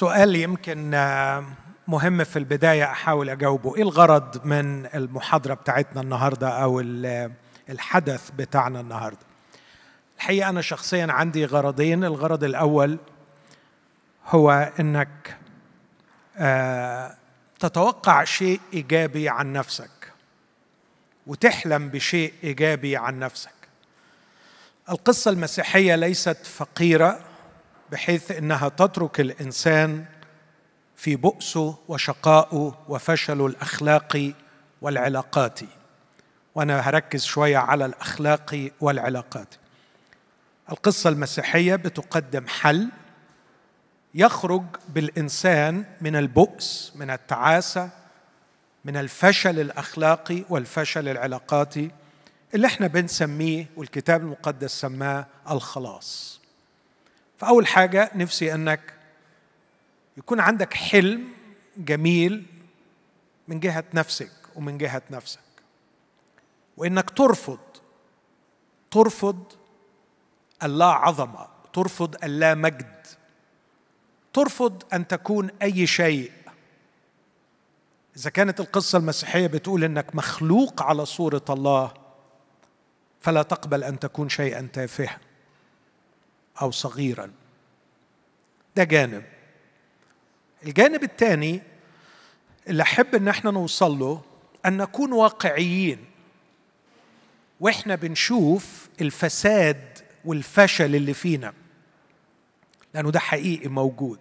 سؤال يمكن مهم في البداية أحاول أجاوبه. إيه الغرض من المحاضرة بتاعتنا النهارده أو الحدث بتاعنا النهارده؟ الحقيقة أنا شخصيا عندي غرضين. الغرض الأول هو إنك آه، تتوقع شيء إيجابي عن نفسك وتحلم بشيء إيجابي عن نفسك. القصة المسيحية ليست فقيرة. بحيث إنها تترك الإنسان في بؤسه وشقائه وفشله الاخلاقي والعلاقاتي وأنا هركز شوية على الاخلاقي والعلاقاتي القصة المسيحية بتقدم حل يخرج بالإنسان من البؤس من التعاسة من الفشل الاخلاقي والفشل العلاقاتي اللي إحنا بنسميه والكتاب المقدس سماه الخلاص. فأول حاجة نفسي أنك يكون عندك حلم جميل من جهة نفسك ومن جهة نفسك. وإنك ترفض ترفض اللا عظمة ترفض اللا مجد ترفض أن تكون أي شيء. إذا كانت القصة المسيحية بتقول إنك مخلوق على صورة الله فلا تقبل أن تكون شيئا تافها. أو صغيرا. ده جانب. الجانب الثاني اللي أحب إن إحنا نوصل له أن نكون واقعيين. وإحنا بنشوف الفساد والفشل اللي فينا. لأنه ده حقيقي موجود.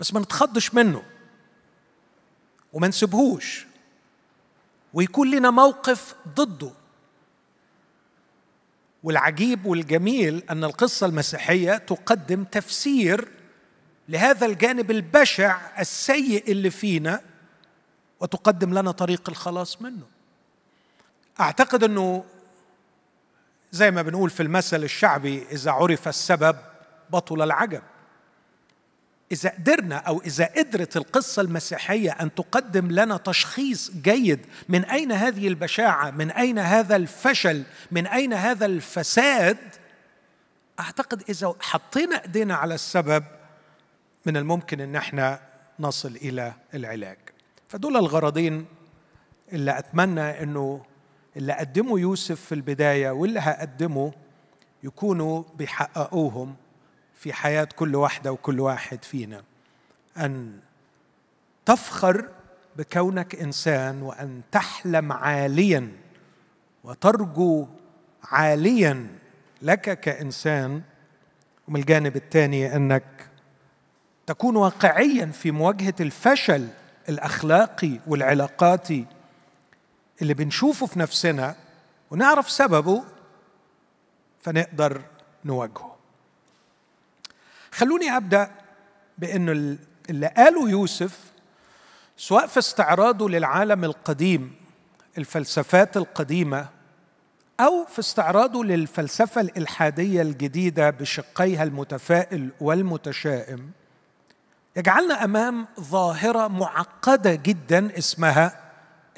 بس ما نتخضش منه. وما نسيبهوش. ويكون لنا موقف ضده. والعجيب والجميل أن القصة المسيحية تقدم تفسير لهذا الجانب البشع السيء اللي فينا وتقدم لنا طريق الخلاص منه. أعتقد أنه زي ما بنقول في المثل الشعبي إذا عرف السبب بطل العجب. إذا قدرنا أو إذا قدرت القصة المسيحية أن تقدم لنا تشخيص جيد من أين هذه البشاعة من أين هذا الفشل من أين هذا الفساد أعتقد إذا حطينا إيدينا على السبب من الممكن إن إحنا نصل إلى العلاج. فدول الغرضين اللي أتمنى إنه اللي قدمه يوسف في البداية واللي هقدمه يكونوا بيحققوهم. في حياة كل واحدة وكل واحد فينا. أن تفخر بكونك إنسان وأن تحلم عاليا وترجو عاليا لك كإنسان ومن الجانب الثاني أنك تكون واقعيا في مواجهة الفشل الأخلاقي والعلاقاتي اللي بنشوفه في نفسنا ونعرف سببه فنقدر نواجهه. خلوني أبدأ بأنه اللي قاله يوسف سواء في استعراضه للعالم القديم الفلسفات القديمة أو في استعراضه للفلسفة الإلحادية الجديدة بشقيها المتفائل والمتشائم يجعلنا أمام ظاهرة معقدة جدا اسمها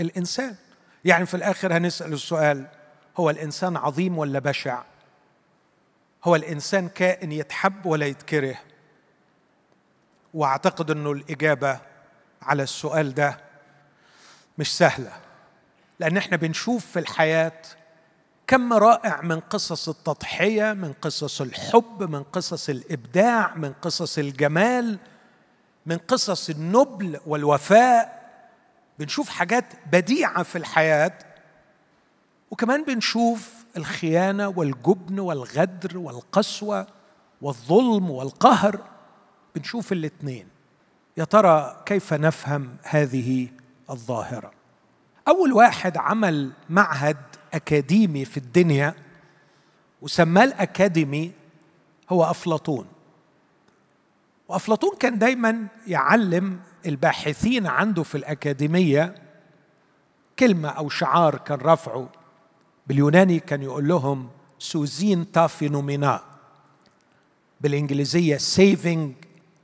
الإنسان. يعني في الآخر هنسأل السؤال هو الإنسان عظيم ولا بشع؟ هو الإنسان كائن يتحب ولا يتكره. وأعتقد إنه الإجابة على السؤال ده مش سهلة لأن إحنا بنشوف في الحياة كم رائع من قصص التضحية من قصص الحب من قصص الإبداع من قصص الجمال من قصص النبل والوفاء. بنشوف حاجات بديعة في الحياة وكمان بنشوف الخيانة والجبن والغدر والقسوة والظلم والقهر. بنشوف الاثنين يا ترى كيف نفهم هذه الظاهرة؟ أول واحد عمل معهد أكاديمي في الدنيا وسماه الأكاديمي هو أفلاطون. وأفلاطون كان دايما يعلم الباحثين عنده في الأكاديمية كلمة أو شعار كان رفعه. باليوناني كان يقول لهم سوزين تا فينومينا بالإنجليزية saving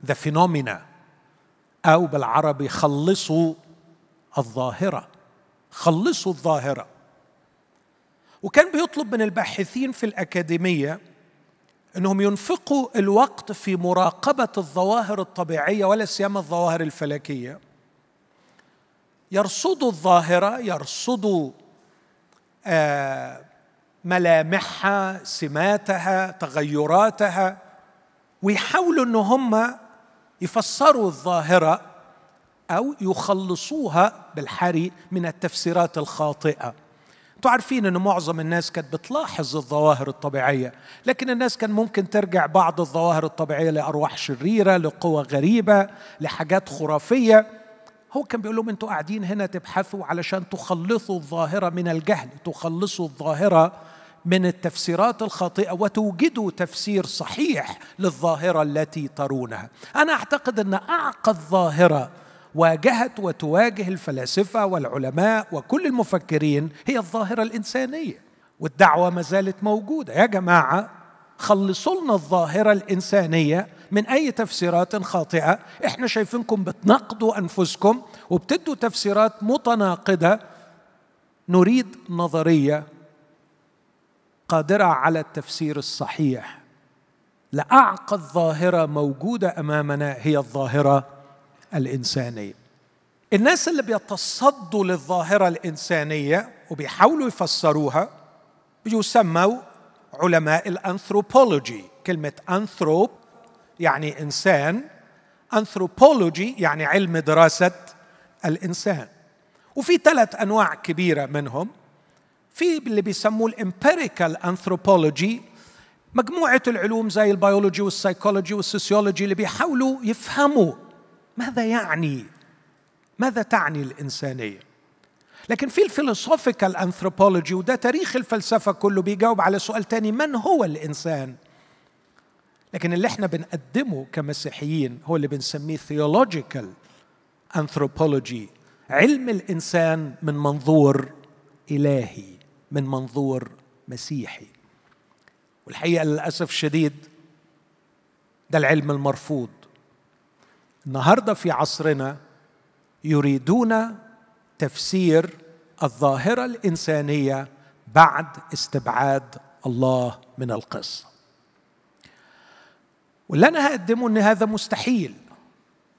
the phenomena. أو بالعربي خلصوا الظاهرة. خلصوا الظاهرة. وكان بيطلب من الباحثين في الأكاديمية إنهم ينفقوا الوقت في مراقبة الظواهر الطبيعية ولا سيما الظواهر الفلكية. يرصدوا الظاهرة يرصدوا ملامحها سماتها تغيراتها ويحاولوا إن هم يفسروا الظاهرة أو يخلصوها بالحري من التفسيرات الخاطئة. أنتوا عارفين إن معظم الناس كانت بتلاحظ الظواهر الطبيعية لكن الناس كان ممكن ترجع بعض الظواهر الطبيعية لأرواح شريرة لقوى غريبة لحاجات خرافية. هو كان بيقول لهم أنتوا قاعدين هنا تبحثوا علشان تخلصوا الظاهرة من الجهل تخلصوا الظاهرة من التفسيرات الخاطئة وتوجدوا تفسير صحيح للظاهرة التي ترونها. أنا أعتقد أن اعقد ظاهره واجهت وتواجه الفلاسفة والعلماء وكل المفكرين هي الظاهرة الإنسانية والدعوة ما زالت موجودة. يا جماعة خلصوا لنا الظاهرة الإنسانية من أي تفسيرات خاطئة إحنا شايفينكم بتناقضوا أنفسكم وبتدوا تفسيرات متناقضة. نريد نظرية قادرة على التفسير الصحيح. لاعقد ظاهره موجودة أمامنا هي الظاهرة الإنسانية. الناس اللي بيتصدوا للظاهرة الإنسانية وبيحاولوا يفسروها يسموا علماء الأنثروبولوجي كلمة أنثروب يعني إنسان انثروبولوجي يعني علم دراسة الإنسان. وفي ثلاث أنواع كبيرة منهم. في اللي بيسموه ال empirical anthropology مجموعة العلوم زي ال biology وال psychology وال sociology اللي بيحاولوا يفهموا ماذا يعني ماذا تعني الإنسانية. لكن في ال philosophical anthropology وده تاريخ الفلسفة كله بيجاوب على سؤال تاني من هو الإنسان؟ لكن اللي إحنا بنقدمه كمسيحيين هو اللي بنسميه theological anthropology علم الإنسان من منظور إلهي من منظور مسيحي. والحقيقة للأسف الشديد ده العلم المرفوض. النهارده في عصرنا يريدون تفسير الظاهرة الإنسانية بعد استبعاد الله من القصة. واللي أنا هقدمه إن هذا مستحيل.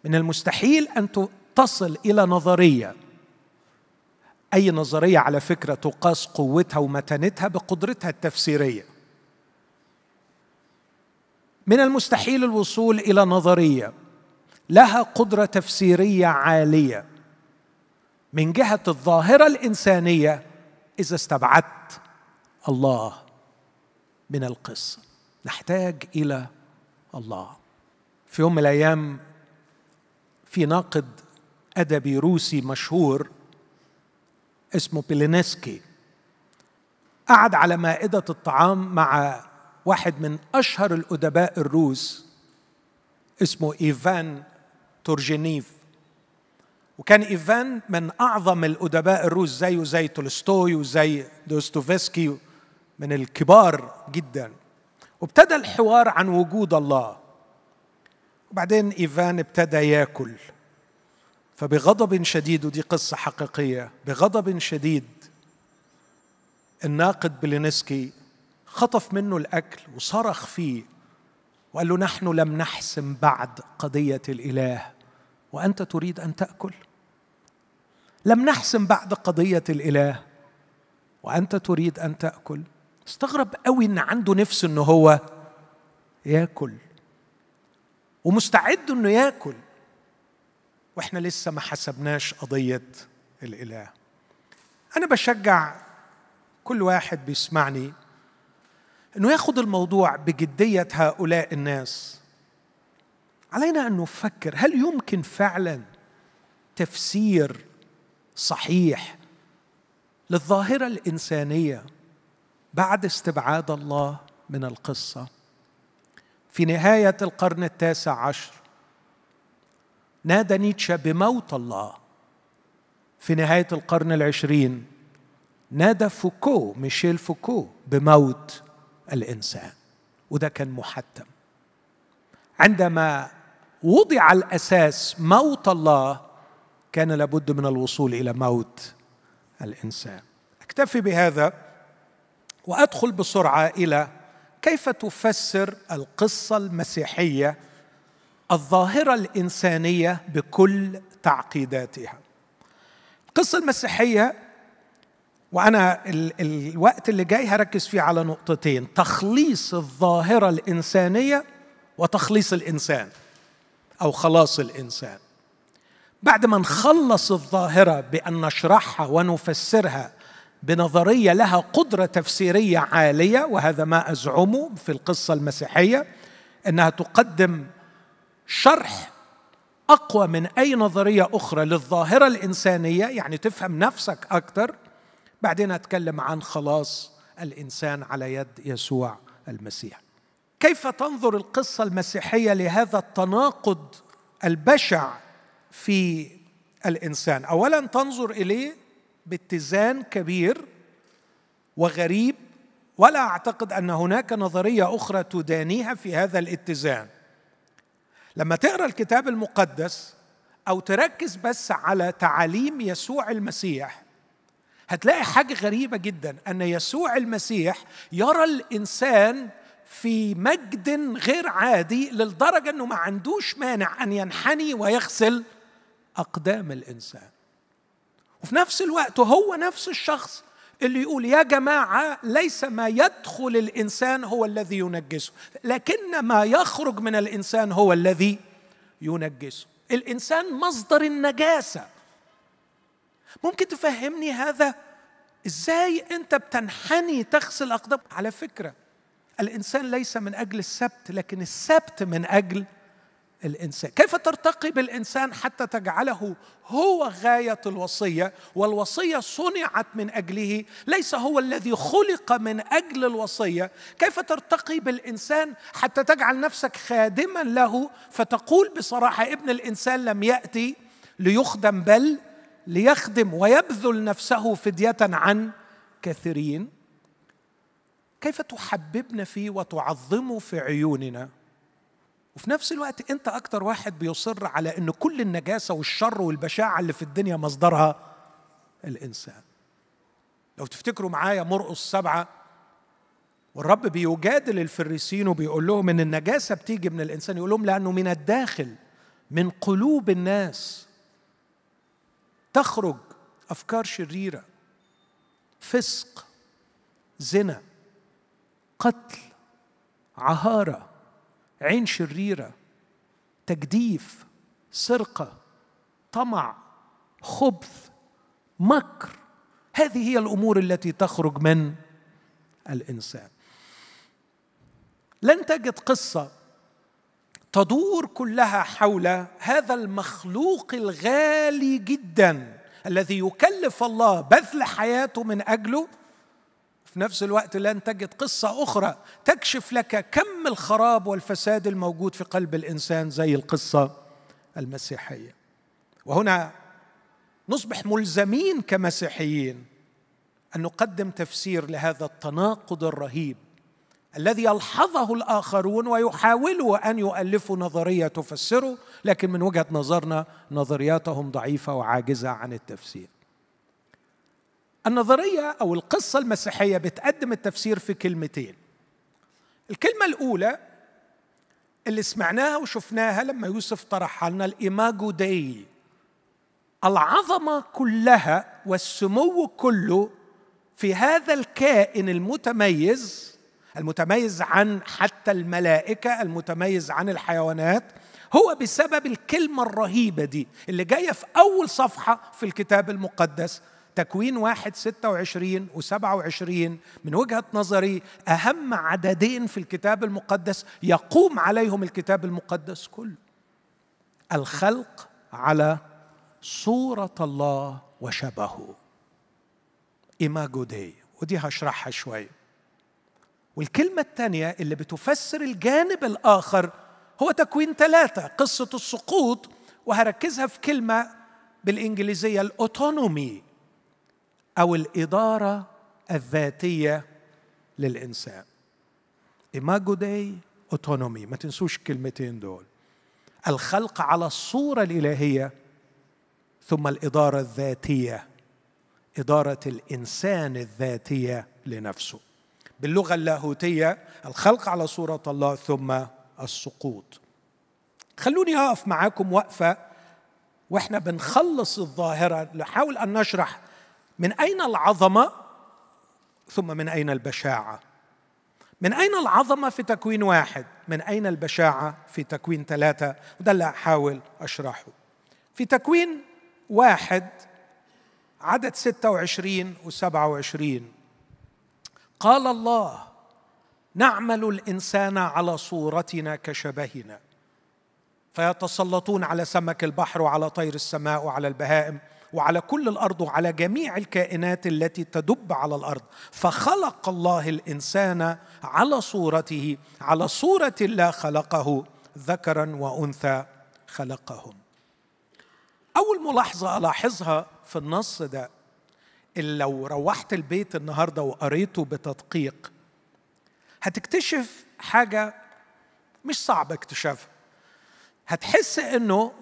من المستحيل أن تصل إلى نظرية. أي نظرية على فكرة تقاس قوتها ومتانتها بقدرتها التفسيرية. من المستحيل الوصول إلى نظرية لها قدرة تفسيرية عالية. من جهة الظاهرة الإنسانية إذا استبعدت الله من القصة. نحتاج إلى الله. في يوم من الأيام في ناقد أدبي روسي مشهور اسمه بيلينسكي. قعد على مائدة الطعام مع واحد من أشهر الأدباء الروس اسمه إيفان تورجينيف. وكان إيفان من أعظم الأدباء الروس زيه زي تولستوي وزي دوستوفسكي من الكبار جدا. وابتدى الحوار عن وجود الله. وبعدين إيفان ابتدى ياكل. فبغضب شديد ودي قصة حقيقية. بغضب شديد الناقد بلينسكي خطف منه الأكل وصرخ فيه وقال له نحن لم نحسم بعد قضية الإله وأنت تريد أن تأكل. لم نحسم بعد قضية الإله وأنت تريد أن تأكل. استغرب قوي إن عنده نفس إنه هو ياكل. ومستعد إنه ياكل. وإحنا لسه ما حسبناش قضية الإله. أنا بشجع كل واحد بيسمعني إنه ياخد الموضوع بجدية هؤلاء الناس. علينا أن نفكر هل يمكن فعلا تفسير صحيح للظاهرة الإنسانية؟ بعد استبعاد الله من القصة. في نهاية القرن التاسع عشر نادى نيتشه بموت الله. في نهاية القرن العشرين نادى فوكو ميشيل فوكو بموت الإنسان. وده كان محتم. عندما وضع الأساس موت الله كان لابد من الوصول إلى موت الإنسان. أكتفي بهذا. وأدخل بسرعة إلى كيف تفسر القصة المسيحية الظاهرة الإنسانية بكل تعقيداتها. القصة المسيحية وأنا ال الوقت اللي جاي هركز فيه على نقطتين تخليص الظاهرة الإنسانية وتخليص الإنسان أو خلاص الإنسان. بعد ما نخلص الظاهرة بأن نشرحها ونفسرها بنظرية لها قدرة تفسيرية عالية وهذا ما ازعمه في القصة المسيحية إنها تقدم شرح أقوى من أي نظرية أخرى للظاهرة الإنسانية. يعني تفهم نفسك أكثر بعدين أتكلم عن خلاص الإنسان على يد يسوع المسيح. كيف تنظر القصة المسيحية لهذا التناقض البشع في الإنسان؟ اولا تنظر إليه باتزان كبير وغريب ولا أعتقد أن هناك نظرية أخرى تدانيها في هذا الاتزان. لما تقرأ الكتاب المقدس أو تركز بس على تعاليم يسوع المسيح هتلاقي حاجة غريبة جدا أن يسوع المسيح يرى الإنسان في مجد غير عادي للدرجة إنه ما عندوش مانع أن ينحني ويغسل أقدام الإنسان. وفي نفس الوقت هو نفس الشخص اللي يقول يا جماعة ليس ما يدخل الإنسان هو الذي ينجسه لكن ما يخرج من الإنسان هو الذي ينجسه. الإنسان مصدر النجاسة. ممكن تفهمني هذا؟ إزاي أنت بتنحني تغسل اقدام على فكرة الإنسان ليس من أجل السبت لكن السبت من أجل الإنسان. كيف ترتقي بالإنسان حتى تجعله هو غاية الوصية؟ والوصية صنعت من أجله ليس هو الذي خلق من أجل الوصية. كيف ترتقي بالإنسان حتى تجعل نفسك خادما له؟ فتقول بصراحة ابن الإنسان لم يأتي ليخدم بل ليخدم ويبذل نفسه فدية عن كثيرين. كيف تحببنا فيه وتعظمه في عيوننا؟ وفي نفس الوقت انت أكتر واحد بيصر على ان كل النجاسة والشر والبشاعة اللي في الدنيا مصدرها الإنسان. لو تفتكروا معايا مرقص سبعة والرب بيجادل الفريسين وبيقول لهم إن النجاسة بتيجي من الإنسان يقول لهم لأنه من الداخل من قلوب الناس تخرج أفكار شريرة فسق زنا قتل عهارة عين شريرة تجديف سرقة طمع خبث مكر. هذه هي الأمور التي تخرج من الإنسان. لن تجد قصة تدور كلها حول هذا المخلوق الغالي جدا الذي يكلف الله بذل حياته من أجله في نفس الوقت لن تجد قصة أخرى تكشف لك كم الخراب والفساد الموجود في قلب الإنسان زي القصة المسيحية. وهنا نصبح ملزمين كمسيحيين أن نقدم تفسير لهذا التناقض الرهيب الذي يلحظه الآخرون ويحاولوا أن يؤلفوا نظرية تفسره لكن من وجهة نظرنا نظرياتهم ضعيفة وعاجزة عن التفسير. النظرية أو القصة المسيحية بتقدم التفسير في كلمتين. الكلمة الأولى اللي سمعناها وشفناها لما يوسف طرحها لنا الإيماجو داي العظمة كلها والسمو كله في هذا الكائن المتميز المتميز عن حتى الملائكة المتميز عن الحيوانات هو بسبب الكلمة الرهيبة دي اللي جاية في أول صفحة في الكتاب المقدس تكوين واحد ستة وعشرين وسبعة وعشرين من وجهة نظري أهم عددين في الكتاب المقدس يقوم عليهم الكتاب المقدس كله. الخلق على صورة الله وشبهه. إيماجو دي ودي هشرحها شوية والكلمة الثانية اللي بتفسر الجانب الآخر هو تكوين ثلاثة قصة السقوط وهركزها في كلمة بالإنجليزية ال autonomy. أو الإدارة الذاتية للإنسان. imago Dei autonomy ما تنسوش الكلمتين دول. الخلق على الصورة الإلهية ثم الإدارة الذاتية. إدارة الإنسان الذاتية لنفسه. باللغة اللاهوتية الخلق على صورة الله ثم السقوط. خلوني أقف معاكم وقفة وإحنا بنخلص الظاهرة. نحاول أن نشرح من أين العظمه ثم من أين البشاعة؟ من أين العظمه في تكوين واحد؟ من أين البشاعة في تكوين ثلاثة؟ وده اللي أحاول أشرحه. في تكوين واحد عدد 26 و27 قال الله نعمل الإنسان على صورتنا كشبهنا. فيتسلطون على سمك البحر وعلى طير السماء وعلى البهائم. وعلى كل الأرض وعلى جميع الكائنات التي تدب على الأرض. فخلق الله الإنسان على صورته على صورة الله خلقه ذكرا وأنثى خلقهم. أول ملاحظة ألاحظها في النص ده اللي لو روحت البيت النهارده وقريته بتدقيق هتكتشف حاجة مش صعب اكتشافها. هتحس إنه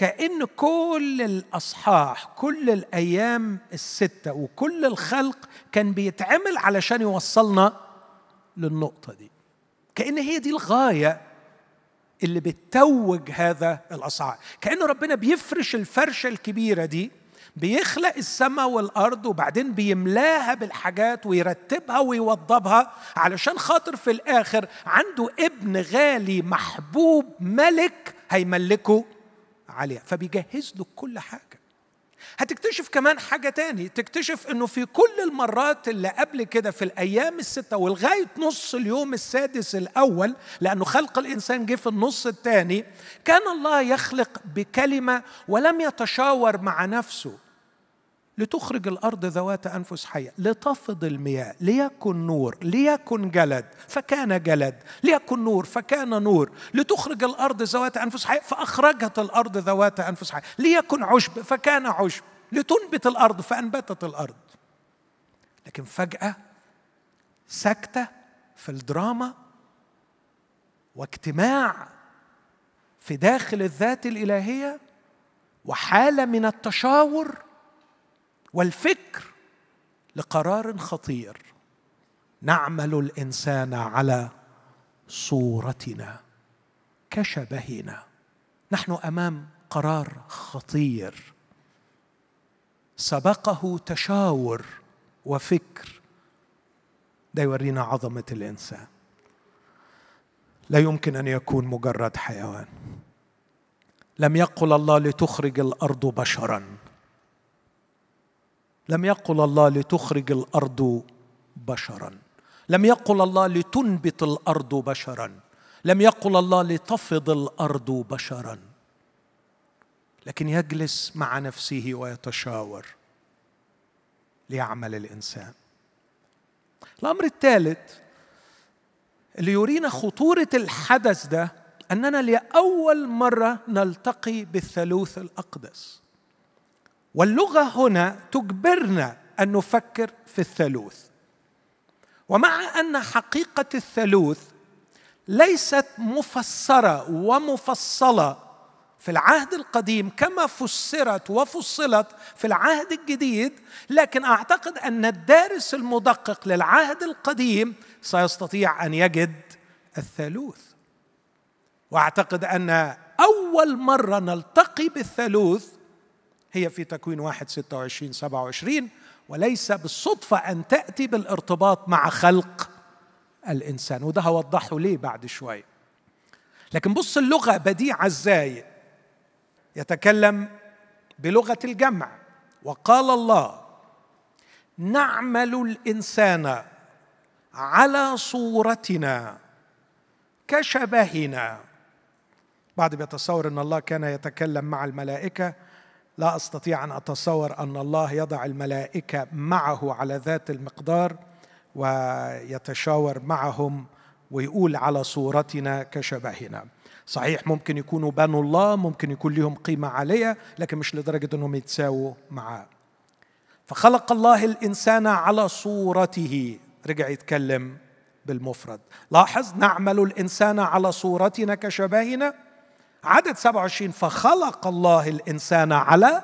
كأن كل الأصحاح كل الأيام الستة وكل الخلق كان بيتعمل علشان يوصلنا للنقطة دي. كأن هي دي الغاية اللي بتتوج هذا الأصحاح. كأنه ربنا بيفرش الفرشة الكبيرة دي بيخلق السماء والأرض وبعدين بيملاها بالحاجات ويرتبها ويوضبها علشان خاطر في الآخر عنده ابن غالي محبوب ملك هيملكه عليها فبيجهز له كل حاجة. هتكتشف كمان حاجة تاني تكتشف إنه في كل المرات اللي قبل كده في الأيام الستة ولغاية نص اليوم السادس الأول لأنه خلق الإنسان جه في النص الثاني كان الله يخلق بكلمة ولم يتشاور مع نفسه. لتخرج الأرض ذوات أنفس حية لتفض المياه ليكن نور ليكن جلد فكان جلد ليكن نور فكان نور لتخرج الأرض ذوات أنفس حية فأخرجت الأرض ذوات أنفس حية ليكن عشب فكان عشب لتنبت الأرض فأنبتت الأرض. لكن فجأة سكتة في الدراما واجتماع في داخل الذات الإلهية وحالة من التشاور والفكر لقرار خطير. نعمل الإنسان على صورتنا كشبهنا. نحن أمام قرار خطير. سبقه تشاور وفكر. ده يورينا عظمة الإنسان. لا يمكن أن يكون مجرد حيوان. لم يقل الله لتخرج الأرض بشرا. لم يقل الله لتخرج الأرض بشرا. لم يقل الله لتنبت الأرض بشرا. لم يقل الله لتفض الأرض بشرا. لكن يجلس مع نفسه ويتشاور ليعمل الإنسان. الأمر الثالث اللي يرينا خطورة الحدث ده أننا لأول مرة نلتقي بالثالوث الأقدس. واللغة هنا تجبرنا أن نفكر في الثالوث. ومع أن حقيقة الثالوث ليست مفسرة ومفصلة في العهد القديم كما فسرت وفصلت في العهد الجديد لكن أعتقد أن الدارس المدقق للعهد القديم سيستطيع أن يجد الثالوث. وأعتقد أن أول مرة نلتقي بالثالوث هي في تكوين واحد ستة وعشرين سبعة وعشرين وليس بالصدفة أن تأتي بالارتباط مع خلق الإنسان. وده هوضحه ليه بعد شوية. لكن بص اللغة بديعة إزاي يتكلم بلغة الجمع. وقال الله نعمل الإنسان على صورتنا كشبهنا. بعض بيتصور إن الله كان يتكلم مع الملائكة لا أستطيع أن أتصور أن الله يضع الملائكة معه على ذات المقدار ويتشاور معهم ويقول على صورتنا كشبهنا. صحيح ممكن يكونوا بنو الله ممكن يكون لهم قيمة عالية لكن مش لدرجة إنهم يتساووا معاه. فخلق الله الإنسان على صورته. رجع يتكلم بالمفرد. لاحظ نعمل الإنسان على صورتنا كشبهنا؟ عدد 27 فخلق الله الإنسان على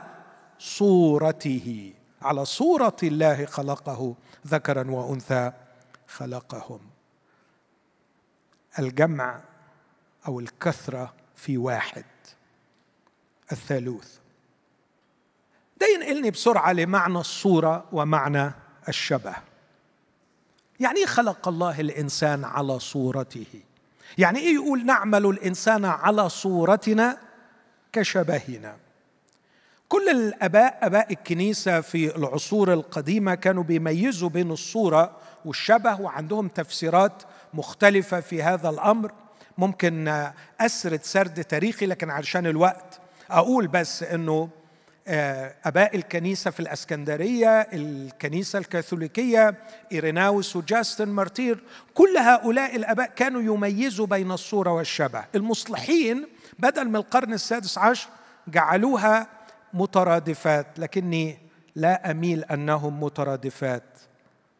صورته على صورة الله خلقه ذكرا وأنثى خلقهم. الجمع أو الكثرة في واحد. الثالوث. ده ينقلني بسرعة لمعنى الصورة ومعنى الشبه. يعني خلق الله الإنسان على صورته. يعني إيه يقول نعمل الإنسان على صورتنا كشبهنا؟ كل الآباء آباء الكنيسة في العصور القديمة كانوا بيميزوا بين الصورة والشبه وعندهم تفسيرات مختلفة في هذا الأمر. ممكن أسرد سرد تاريخي لكن علشان الوقت أقول بس إنه أباء الكنيسة في الإسكندرية الكنيسة الكاثوليكية إيريناوس وجاستن مارتير كل هؤلاء الأباء كانوا يميزوا بين الصورة والشبه. المصلحين بدل من القرن السادس عشر جعلوها مترادفات لكني لا أميل أنهم مترادفات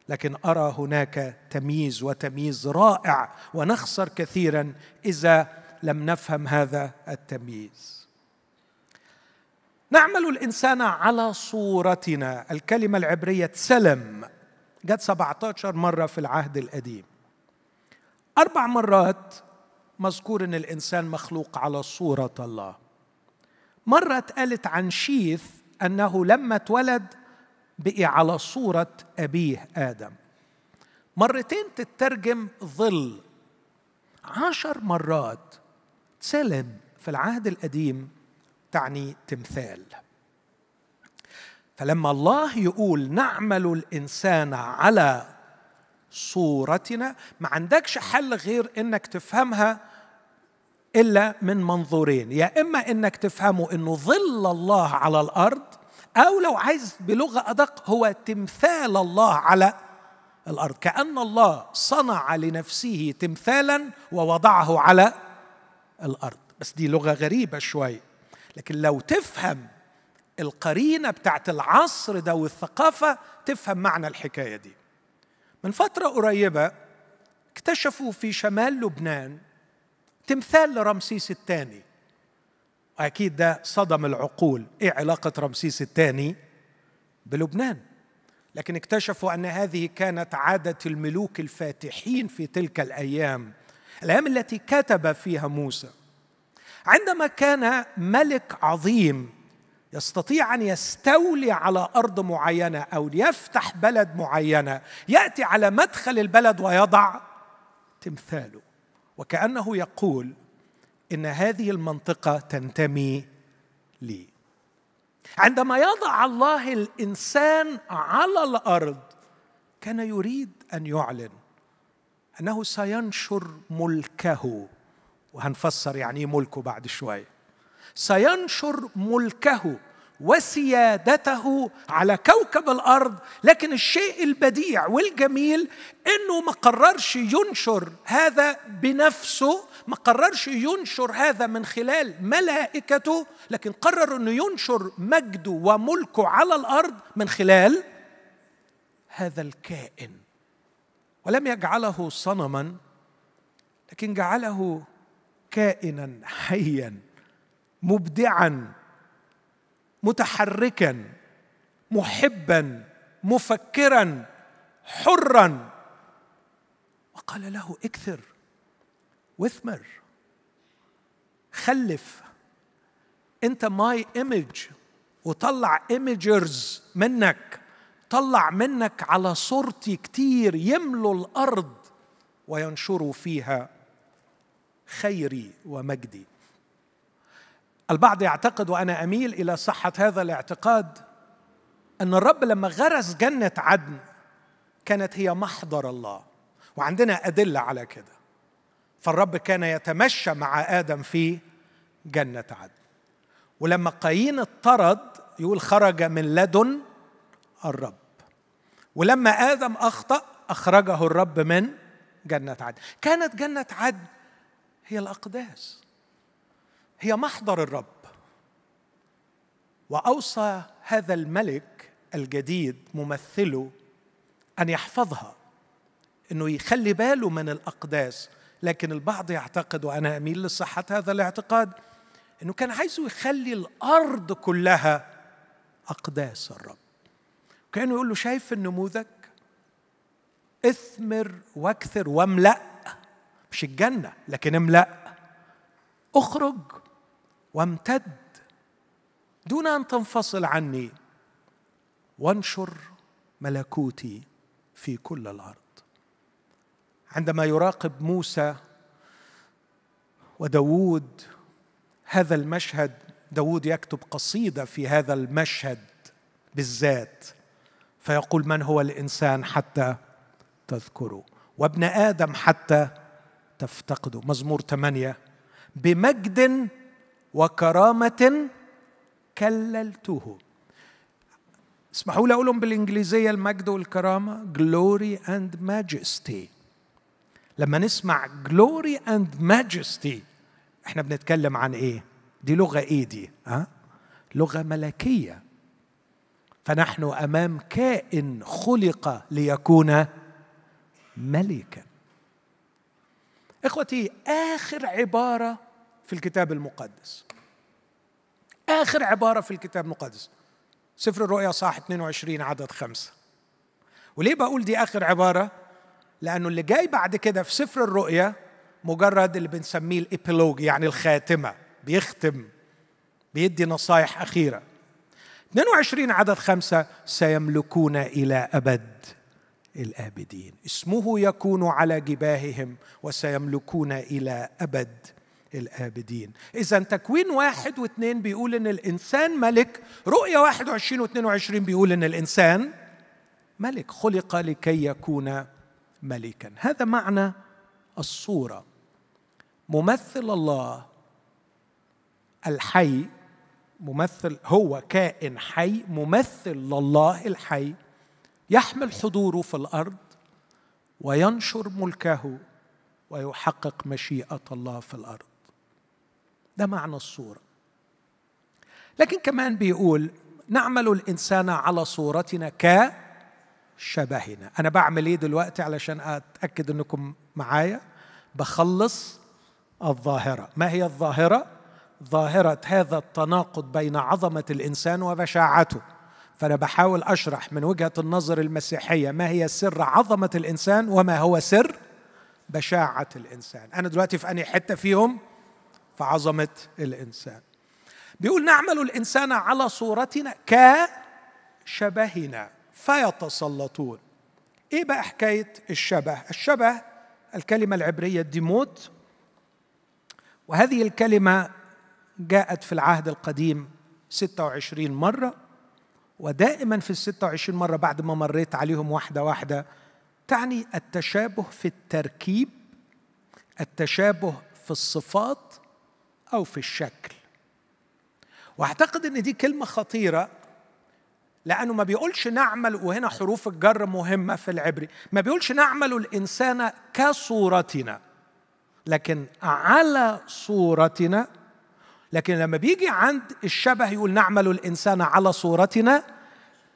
لكن أرى هناك تمييز وتمييز رائع ونخسر كثيرا إذا لم نفهم هذا التمييز. نعمل الإنسان على صورتنا. الكلمة العبرية سلم جت 17 مرة في العهد القديم. أربع مرات مذكور إن الإنسان مخلوق على صورة الله. مرة اتقالت عن شيث أنه لما اتولد بقي على صورة أبيه آدم. مرتين تترجم ظل. عشر مرات سلم في العهد القديم تعني تمثال. فلما الله يقول نعمل الإنسان على صورتنا ما عندكش حل غير إنك تفهمها إلا من منظورين. يا إما إنك تفهمه إنه ظل الله على الأرض أو لو عايز بلغة أدق هو تمثال الله على الأرض. كأن الله صنع لنفسه تمثالا ووضعه على الأرض. بس دي لغة غريبة شوي. لكن لو تفهم القرينة بتاعت العصر ده والثقافة تفهم معنى الحكاية دي. من فترة قريبة اكتشفوا في شمال لبنان تمثال لرمسيس الثاني. أكيد ده صدم العقول. إيه علاقة رمسيس الثاني؟ بلبنان. لكن اكتشفوا أن هذه كانت عادة الملوك الفاتحين في تلك الأيام الأيام التي كتب فيها موسى. عندما كان ملك عظيم يستطيع أن يستولي على أرض معينة أو يفتح بلد معينة يأتي على مدخل البلد ويضع تمثاله. وكأنه يقول إن هذه المنطقة تنتمي لي. عندما يضع الله الإنسان على الأرض كان يريد أن يعلن أنه سينشر ملكه. وهنفسر يعني إيه ملكه بعد شوية. سينشر ملكه وسيادته على كوكب الأرض لكن الشيء البديع والجميل إنه ما قررش ينشر هذا بنفسه ما قررش ينشر هذا من خلال ملائكته لكن قرر إنه ينشر مجده وملكه على الأرض من خلال هذا الكائن. ولم يجعله صنما لكن جعله كائنا حيا مبدعا متحركا محبا مفكرا حرا. وقال له أكثر واثمر خلف. انت my image وطلع imagers منك. طلع منك على صورتي كتير يملوا الأرض وينشروا فيها. خيري ومجدي. البعض يعتقد وأنا أميل إلى صحة هذا الاعتقاد أن الرب لما غرس جنة عدن كانت هي محضر الله وعندنا أدلة على كده. فالرب كان يتمشى مع آدم في جنة عدن. ولما قايين اطرد يقول خرج من لدن الرب. ولما آدم أخطأ أخرجه الرب من جنة عدن. كانت جنة عدن هي الأقداس. هي محضر الرب. وأوصى هذا الملك الجديد ممثله أن يحفظها إنه يخلي باله من الأقداس. لكن البعض يعتقد وأنا أميل لصحة هذا الاعتقاد إنه كان عايزه يخلي الأرض كلها أقداس الرب. كأنه يقول له شايف النموذج؟ اثمر وأكثر واملأ مش الجنة لكن املأ. اخرج وامتد دون أن تنفصل عني. وانشر ملكوتي في كل الأرض. عندما يراقب موسى وداوود هذا المشهد داوود يكتب قصيدة في هذا المشهد بالذات فيقول من هو الإنسان حتى تذكره؟ وابن آدم حتى تفتقده. مزمور ثمانيه بمجد وكرامة كللته. اسمحوا لي أقولهم بالإنجليزية المجد والكرامة. Glory and majesty. لما نسمع glory and majesty إحنا بنتكلم عن إيه؟ دي لغة إيه دي؟ ها؟ لغة ملكية. فنحن أمام كائن خلق ليكون ملكا. إخوتي آخر عبارة في الكتاب المقدس. آخر عبارة في الكتاب المقدس. سفر الرؤيا صح 22 عدد خمسة. وليه بقول دي آخر عبارة؟ لأنه اللي جاي بعد كده في سفر الرؤيا مجرد اللي بنسميه الإبيلوج يعني الخاتمة. بيختم بيدي نصايح أخيرة. 22 عدد خمسة سيملكون إلى أبد. الآبدين اسمه يكون على جباههم وسيملكون إلى أبد الآبدين. إذا تكوين واحد واثنين بيقول إن الإنسان ملك. رؤية واحد وعشرين واثنين وعشرين بيقول إن الإنسان ملك. خلق لكي يكون ملكا. هذا معنى الصورة. ممثل الله الحي ممثل هو كائن حي ممثل لله الحي. يحمل حضوره في الأرض وينشر ملكه ويحقق مشيئة الله في الأرض. ده معنى الصورة. لكن كمان بيقول نعمل الإنسان على صورتنا كشبهنا. أنا بعمل إيه دلوقتي علشان أتأكد أنكم معايا؟ بخلص الظاهرة. ما هي الظاهرة؟ ظاهرة هذا التناقض بين عظمة الإنسان وبشاعته فأنا بحاول أشرح من وجهة النظر المسيحية ما هي سر عظمة الإنسان وما هو سر بشاعة الإنسان. أنا دلوقتي في أنهي حتة فيهم؟ في عظمة الإنسان. بيقول نعمل الإنسان على صورتنا كشبهنا فيتسلطون. إيه بقى حكاية الشبه؟ الشبه الكلمة العبرية ديموت وهذه الكلمة جاءت في العهد القديم 26 مرة. ودائما في ال 26 مرة بعد ما مريت عليهم واحدة واحدة تعني التشابه في التركيب التشابه في الصفات أو في الشكل. وأعتقد إن دي كلمة خطيرة لأنه ما بيقولش نعمل وهنا حروف الجر مهمة في العبري ما بيقولش نعمل الإنسان كصورتنا لكن على صورتنا لكن لما بيجي عند الشبه يقول نعمل الإنسان على صورتنا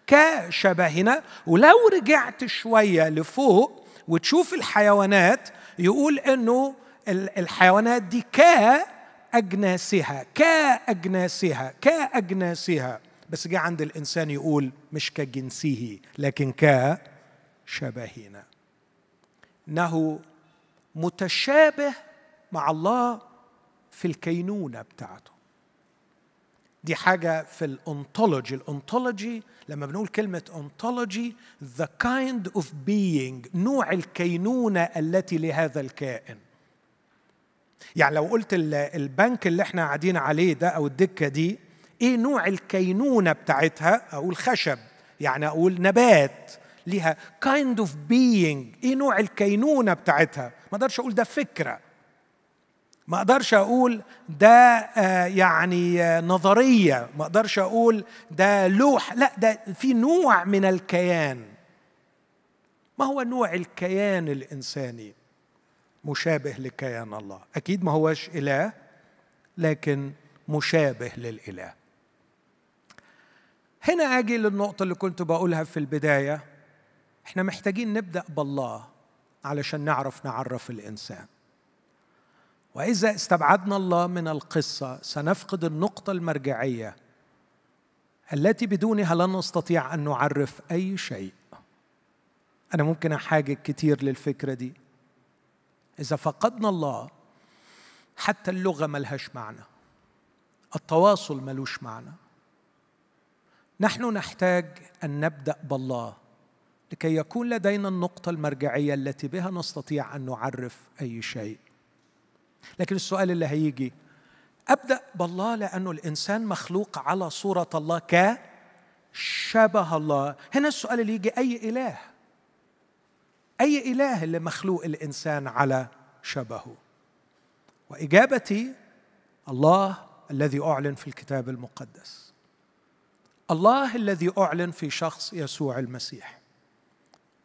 كشبهنا ولو رجعت شوية لفوق وتشوف الحيوانات يقول إنه الحيوانات دي ك أجناسها كأجناسها كأجناسها. بس جه عند الإنسان يقول مش كجنسه لكن كشبهنا. إنه متشابه مع الله في الكينونة بتاعته. دي حاجة في الأنتولوجي الأنتولوجي لما بنقول كلمة أنتولوجي the kind of being نوع الكينونة التي لهذا الكائن. يعني لو قلت البنك اللي إحنا قاعدين عليه ده أو الدكة دي إيه نوع الكينونة بتاعتها؟ أقول خشب. يعني أقول نبات ليها. kind of being إيه نوع الكينونة بتاعتها؟ ما أقدرش أقول ده فكرة. ما أقدرش أقول ده آه يعني آه نظرية. ما أقدرش أقول ده لوح. لا ده في نوع من الكيان. ما هو نوع الكيان الإنساني؟ مشابه لكيان الله. أكيد ما هوش إله لكن مشابه للإله. هنا أجي للنقطة اللي كنت بقولها في البداية. إحنا محتاجين نبدأ بالله علشان نعرف نعرف الإنسان. وإذا استبعدنا الله من القصة سنفقد النقطة المرجعية التي بدونها لن نستطيع أن نعرف أي شيء. أنا ممكن أحاجج كتير للفكرة دي. إذا فقدنا الله حتى اللغة ملهاش معنى. التواصل ملوش معنى. نحن نحتاج أن نبدأ بالله لكي يكون لدينا النقطة المرجعية التي بها نستطيع أن نعرف أي شيء. لكن السؤال اللي هيجي أبدأ بالله لأنه الإنسان مخلوق على صورة الله كشبه الله. هنا السؤال اللي يجي أي إله؟ أي إله اللي مخلوق الإنسان على شبهه؟ وإجابتي الله الذي أعلن في الكتاب المقدس. الله الذي أعلن في شخص يسوع المسيح.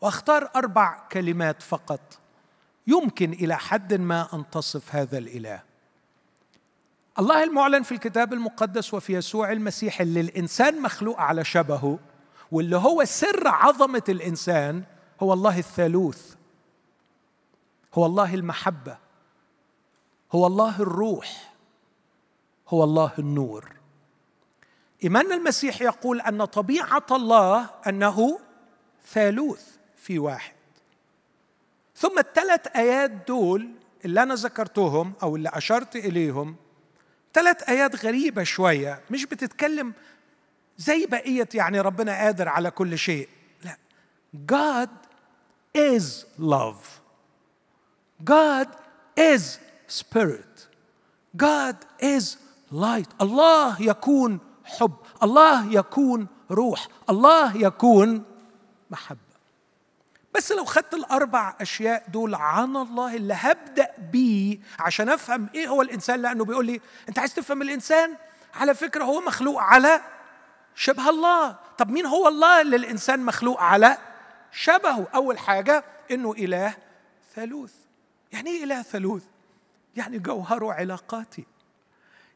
وأختار أربع كلمات فقط يمكن إلى حد ما أن تصف هذا الإله. الله المعلن في الكتاب المقدس وفي يسوع المسيح اللي الإنسان مخلوق على شبهه واللي هو سر عظمة الإنسان هو الله الثالوث. هو الله المحبة. هو الله الروح. هو الله النور. إيمان المسيح يقول أن طبيعة الله أنه ثالوث في واحد. ثم الثلاث آيات دول اللي أنا ذكرتهم أو اللي أشرت إليهم ثلاث آيات غريبة شوية مش بتتكلم زي بقية يعني ربنا قادر على كل شيء. لا God is love. God is spirit. God is light. الله يكون حب الله يكون روح الله يكون محبة. بس لو خدت الأربع أشياء دول عن الله اللي هبدأ بيه عشان أفهم إيه هو الإنسان لأنه بيقول لي أنت عايز تفهم الإنسان؟ على فكرة هو مخلوق على شبه الله. طب مين هو الله اللي الإنسان مخلوق على شبهه؟ أول حاجة إنه إله ثالوث. يعني إيه إله ثالوث؟ يعني جوهره علاقاتي.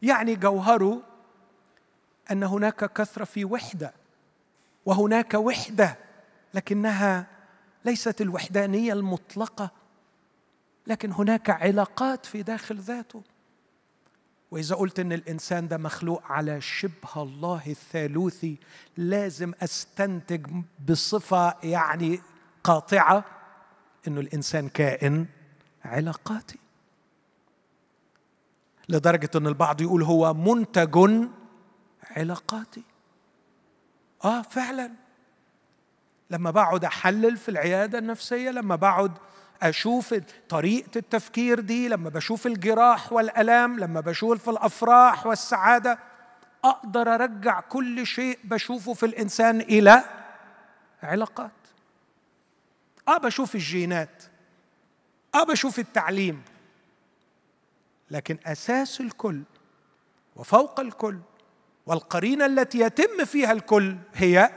يعني جوهره أن هناك كثرة في وحدة وهناك وحدة لكنها ليست الوحدانية المطلقة لكن هناك علاقات في داخل ذاته. وإذا قلت إن الإنسان ده مخلوق على شبه الله الثالوثي لازم أستنتج بصفة يعني قاطعة إنه الإنسان كائن علاقاتي. لدرجة إن البعض يقول هو منتج علاقاتي. آه فعلا. لما بقعد أحلل في العيادة النفسية لما بقعد أشوف طريقة التفكير دي لما بشوف الجراح والألام لما بشوف الأفراح والسعادة أقدر أرجع كل شيء بشوفه في الإنسان إلى علاقات. آه بشوف الجينات. آه بشوف التعليم. لكن أساس الكل وفوق الكل والقرينة التي يتم فيها الكل هي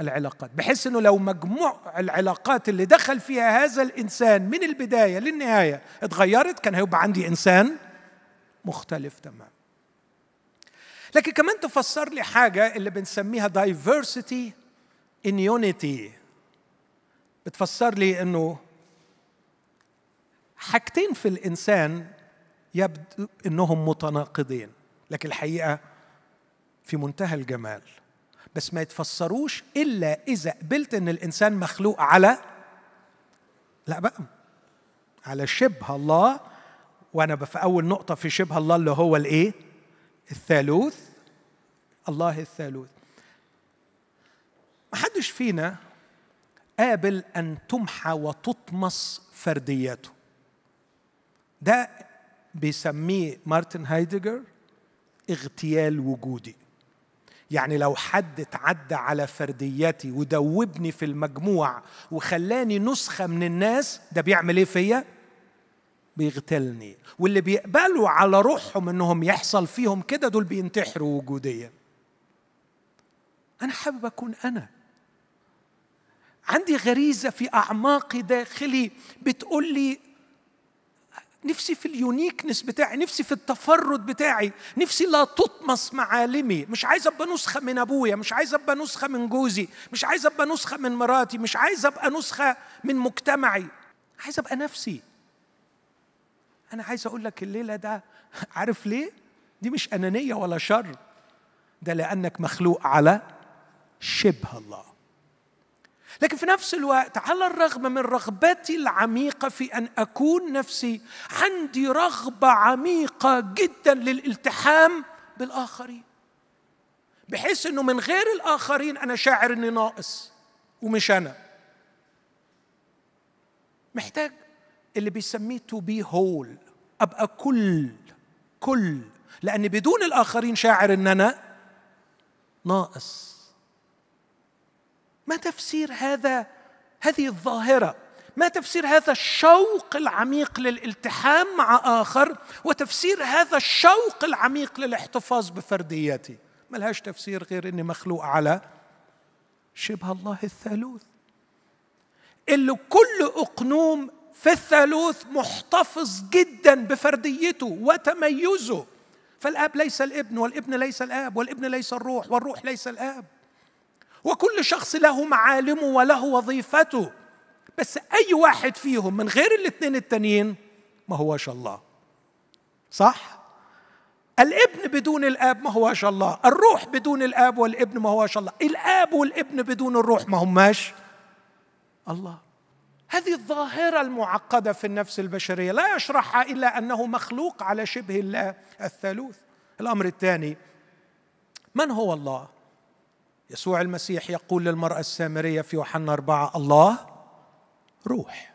العلاقات. بحيث إنه لو مجموع العلاقات اللي دخل فيها هذا الإنسان من البداية للنهاية اتغيرت كان هيبقى عندي إنسان مختلف تماما لكن كمان تفسر لي حاجة اللي بنسميها diversity in unity. بتفسر لي إنه حاجتين في الإنسان يبدو إنهم متناقضين لكن الحقيقة في منتهى الجمال. بس ما يتفسروش إلا إذا قبلت إن الإنسان مخلوق على لا بقى على شبه الله. وأنا في أول نقطة في شبه الله اللي هو الإيه؟ الثالوث. الله الثالوث. ما حدش فينا قابل أن تمحى وتطمس فردياته. ده بيسميه مارتن هايدجر اغتيال وجودي. يعني لو حد اتعدى على فرديتي ودوبني في المجموع وخلاني نسخة من الناس ده بيعمل إيه فيا؟ بيغتلني واللي بيقبلوا على روحهم إنهم يحصل فيهم كده دول بينتحروا وجوديا. أنا حابب أكون أنا. عندي غريزة في أعماقي داخلي بتقول لي نفسي في اليونيكنس بتاعي نفسي في التفرد بتاعي نفسي لا تطمس معالمي. مش عايز أبقى نسخة من أبويا مش عايز أبقى نسخة من جوزي مش عايز أبقى نسخة من مراتي مش عايز أبقى نسخة من مجتمعي. عايز أبقى نفسي. أنا عايز أقول لك الليلة ده عارف ليه؟ دي مش أنانية ولا شر ده لأنك مخلوق على شبه الله. لكن في نفس الوقت على الرغم من رغبتي العميقة في أن أكون نفسي عندي رغبة عميقة جدا للالتحام بالآخرين. بحيث إنه من غير الآخرين أنا شاعر إني ناقص ومش أنا. محتاج اللي بيسميه تو بي هول أبقى كل كل لأن بدون الآخرين شاعر إن أنا ناقص. ما تفسير هذا هذه الظاهرة؟ ما تفسير هذا الشوق العميق للالتحام مع آخر؟ وتفسير هذا الشوق العميق للاحتفاظ بفرديتي ملهاش تفسير غير إني مخلوق على شبه الله الثالوث. اللي كل أقنوم في الثالوث محتفظ جدا بفرديته وتميزه. فالآب ليس الابن والابن ليس الآب والابن ليس الروح والروح ليس الآب. وكل شخص له معالمه وله وظيفته. بس أي واحد فيهم من غير الاثنين التانيين ما هوش الله. صح؟ الابن بدون الاب ما هوش الله. الروح بدون الاب والابن ما هوش الله. الاب والابن بدون الروح ما هماش الله. هذه الظاهرة المعقدة في النفس البشرية. لا يشرحها إلا أنه مخلوق على شبه الله الثالوث. الأمر الثاني من هو الله؟ يسوع المسيح يقول للمرأة السامرية في يوحنا أربعة الله روح.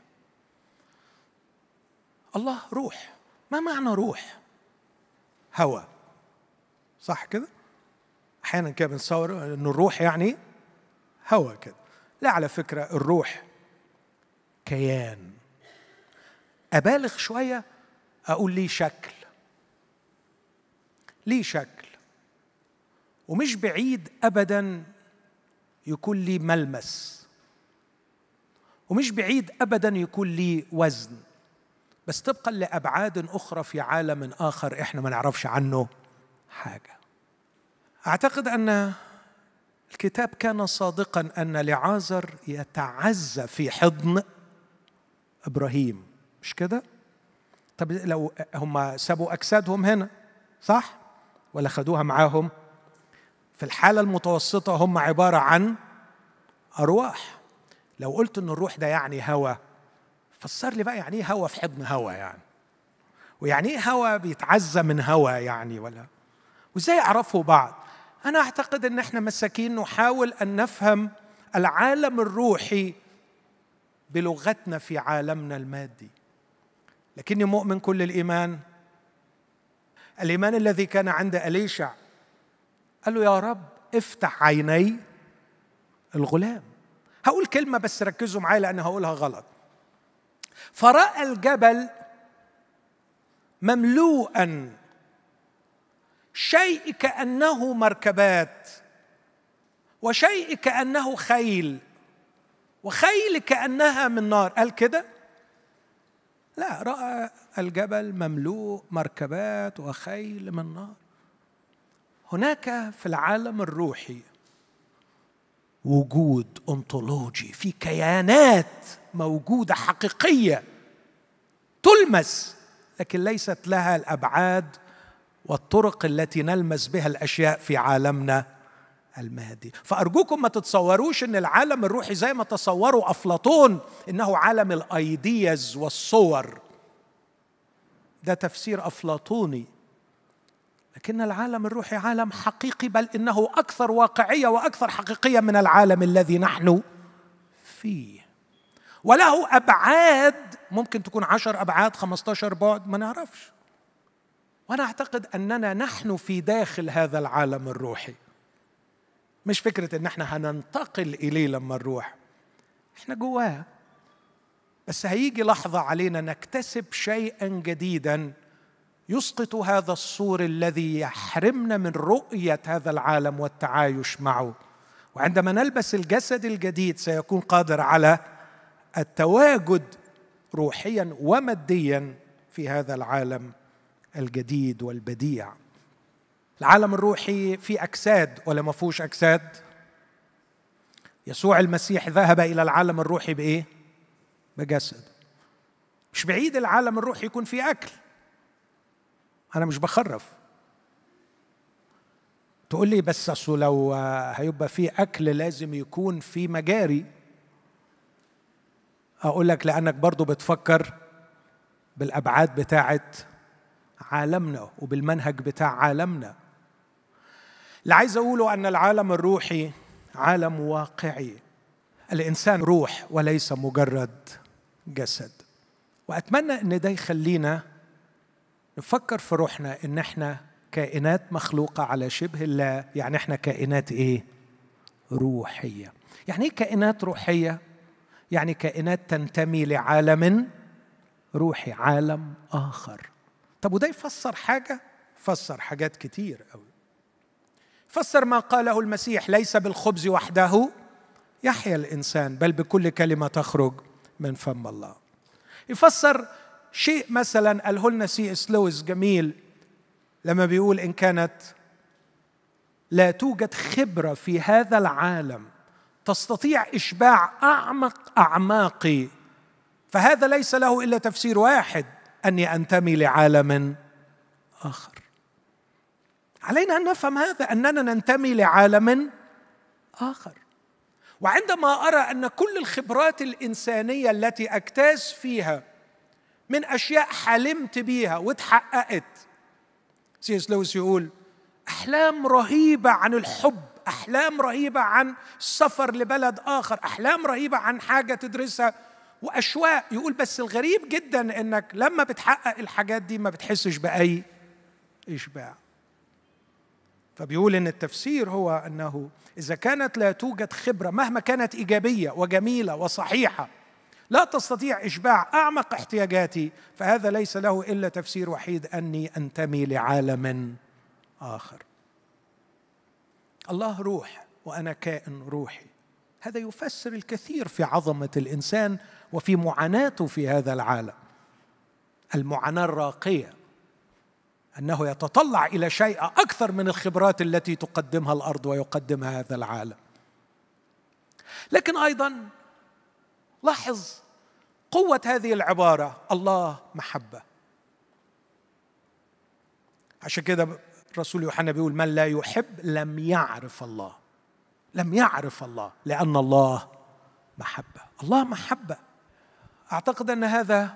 الله روح. ما معنى روح؟ هوى صح كده؟ أحيانا كده بنصور أن الروح يعني هوى كده. لا على فكرة الروح كيان. أبالغ شوية أقول ليه شكل. ليه شكل؟ ومش بعيد أبدا يكون لي ملمس. ومش بعيد أبدا يكون لي وزن. بس طبقا لأبعاد أخرى في عالم آخر إحنا ما نعرفش عنه حاجة. أعتقد أن الكتاب كان صادقا أن لعازر يتعزى في حضن إبراهيم. مش كده؟ طب لو هم سابوا أجسادهم هنا صح؟ ولا خدوها معاهم؟ في الحالة المتوسطة هم عبارة عن أرواح. لو قلت إن الروح ده يعني هوى فسر لي بقى يعني إيه هوى في حضن هوى يعني؟ ويعني إيه هوى بيتعزى من هوى يعني ولا؟ وإزاي يعرفوا بعض؟ أنا أعتقد إن إحنا مساكين نحاول أن نفهم العالم الروحي بلغتنا في عالمنا المادي. لكني مؤمن كل الإيمان. الإيمان الذي كان عند أليشع قال له يا رب افتح عيني الغلام. هقول كلمة بس ركزوا معايا لأن هقولها غلط. فرأى الجبل مملوءا شيء كأنه مركبات وشيء كأنه خيل وخيل كأنها من نار. قال كده؟ لا رأى الجبل مملوء مركبات وخيل من نار. هناك في العالم الروحي وجود انطولوجي في كيانات موجودة حقيقية تلمس لكن ليست لها الأبعاد والطرق التي نلمس بها الأشياء في عالمنا المادي فأرجوكم ما تتصوروش أن العالم الروحي زي ما تصوروا أفلاطون إنه عالم الأيديز والصور. ده تفسير أفلاطوني. لكن العالم الروحي عالم حقيقي بل إنه أكثر واقعية وأكثر حقيقية من العالم الذي نحن فيه. وله أبعاد ممكن تكون عشر أبعاد خمستاشر بعد ما نعرفش. وأنا أعتقد أننا نحن في داخل هذا العالم الروحي. مش فكرة إن إحنا هننتقل إليه لما نروح. إحنا جواه. بس هيجي لحظة علينا نكتسب شيئا جديدا. يسقط هذا السور الذي يحرمنا من رؤية هذا العالم والتعايش معه. وعندما نلبس الجسد الجديد سيكون قادر على التواجد روحيا وماديا في هذا العالم الجديد والبديع. العالم الروحي في أجساد ولا ما فيهوش أجساد؟ يسوع المسيح ذهب إلى العالم الروحي بإيه؟ بجسد. مش بعيد العالم الروحي يكون فيه أكل. أنا مش بخرف. تقول لي بس أصل لو هيبقى فيه أكل لازم يكون في مجاري. أقول لك لأنك برضو بتفكر بالأبعاد بتاعت عالمنا وبالمنهج بتاع عالمنا. اللي عايز أقوله أن العالم الروحي عالم واقعي. الإنسان روح وليس مجرد جسد. وأتمنى إن ده يخلينا نفكر في روحنا إن إحنا كائنات مخلوقة على شبه الله يعني إحنا كائنات إيه؟ روحية. يعني إيه كائنات روحية؟ يعني كائنات تنتمي لعالم روحي عالم آخر. طب وده يفسر حاجة؟ فسر حاجات كتير قوي فسر ما قاله المسيح ليس بالخبز وحده يحيا الإنسان بل بكل كلمة تخرج من فم الله. يفسر شيء مثلا قاله لنا سي إس لويس جميل لما بيقول إن كانت لا توجد خبرة في هذا العالم تستطيع إشباع أعمق أعماقي. فهذا ليس له إلا تفسير واحد أني أنتمي لعالم آخر. علينا أن نفهم هذا أننا ننتمي لعالم آخر. وعندما أرى أن كل الخبرات الإنسانية التي اجتاز فيها من أشياء حلمت بيها وتحققت. سي إس لويس يقول أحلام رهيبة عن الحب أحلام رهيبة عن السفر لبلد آخر أحلام رهيبة عن حاجة تدرسها وأشواق. يقول بس الغريب جدا إنك لما بتحقق الحاجات دي ما بتحسش بأي إشباع. فبيقول إن التفسير هو أنه إذا كانت لا توجد خبرة مهما كانت إيجابية وجميلة وصحيحة لا تستطيع إشباع أعمق احتياجاتي فهذا ليس له إلا تفسير وحيد أني أنتمي لعالم آخر. الله روح وأنا كائن روحي. هذا يفسر الكثير في عظمة الإنسان وفي معاناته في هذا العالم. المعاناة الراقية أنه يتطلع إلى شيء أكثر من الخبرات التي تقدمها الأرض ويقدمها هذا العالم. لكن أيضا لاحظ قوة هذه العبارة الله محبة. عشان كده الرسول يوحنا بيقول من لا يحب لم يعرف الله. لم يعرف الله لأن الله محبة. الله محبة. أعتقد أن هذا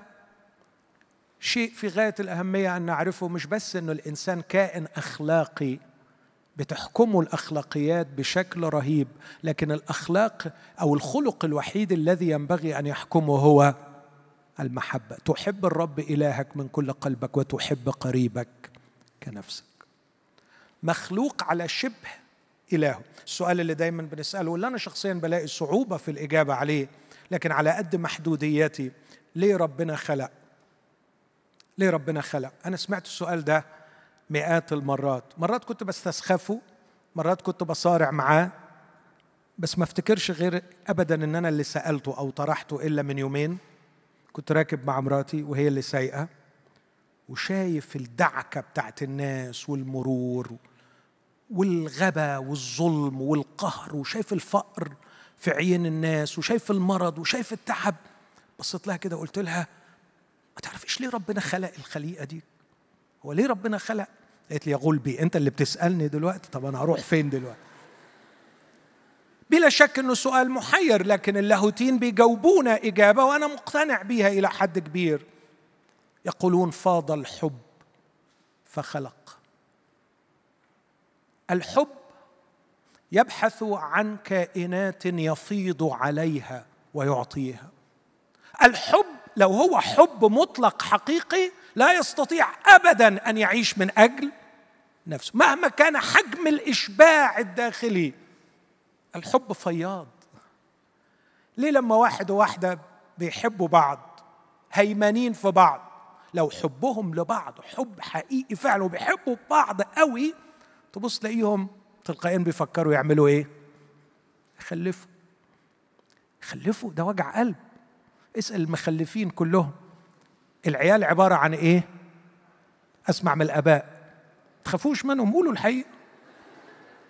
شيء في غاية الأهمية أن نعرفه مش بس أنه الإنسان كائن أخلاقي بتحكمه الأخلاقيات بشكل رهيب لكن الأخلاق أو الخلق الوحيد الذي ينبغي أن يحكمه هو المحبة. تحب الرب إلهك من كل قلبك وتحب قريبك كنفسك. مخلوق على شبه إلهه. السؤال اللي دايما بنسأله واللي أنا شخصيا بلاقي صعوبة في الإجابة عليه لكن على قد محدوديتي ليه ربنا خلق؟ ليه ربنا خلق؟ أنا سمعت السؤال ده مئات المرات. مرات كنت بستسخفه مرات كنت بصارع معاه بس ما افتكرش غير ابدا إن أنا اللي سألته أو طرحته إلا من يومين. كنت راكب مع مراتي وهي اللي سايقة وشايف الدعكة بتاعت الناس والمرور والغبا والظلم والقهر وشايف الفقر في عين الناس وشايف المرض وشايف التعب. بصيت لها كده قلت لها ما تعرفيش ليه ربنا خلق الخليقة دي؟ هو ليه ربنا خلق؟ قالت لي يا غلبي أنت اللي بتسألني دلوقتي طب أنا هروح فين دلوقتي؟ بلا شك إنه سؤال محير لكن اللاهوتين بيجاوبونا إجابة وأنا مقتنع بيها إلى حد كبير. يقولون فاض الحب فخلق. الحب يبحث عن كائنات يفيض عليها ويعطيها. الحب لو هو حب مطلق حقيقي لا يستطيع ابدا أن يعيش من أجل نفسه مهما كان حجم الإشباع الداخلي. الحب فياض. ليه لما واحد وواحدة بيحبوا بعض هيمنين في بعض لو حبهم لبعض حب حقيقي فعلا وبيحبوا بعض قوي تبص تلاقيهم تلقائيا بيفكروا يعملوا إيه؟ يخلفوا. يخلفوا ده وجع قلب. اسأل المخلفين كلهم. العيال عبارة عن إيه؟ أسمع من الآباء. تخافوش منهم قولوا الحقيقة.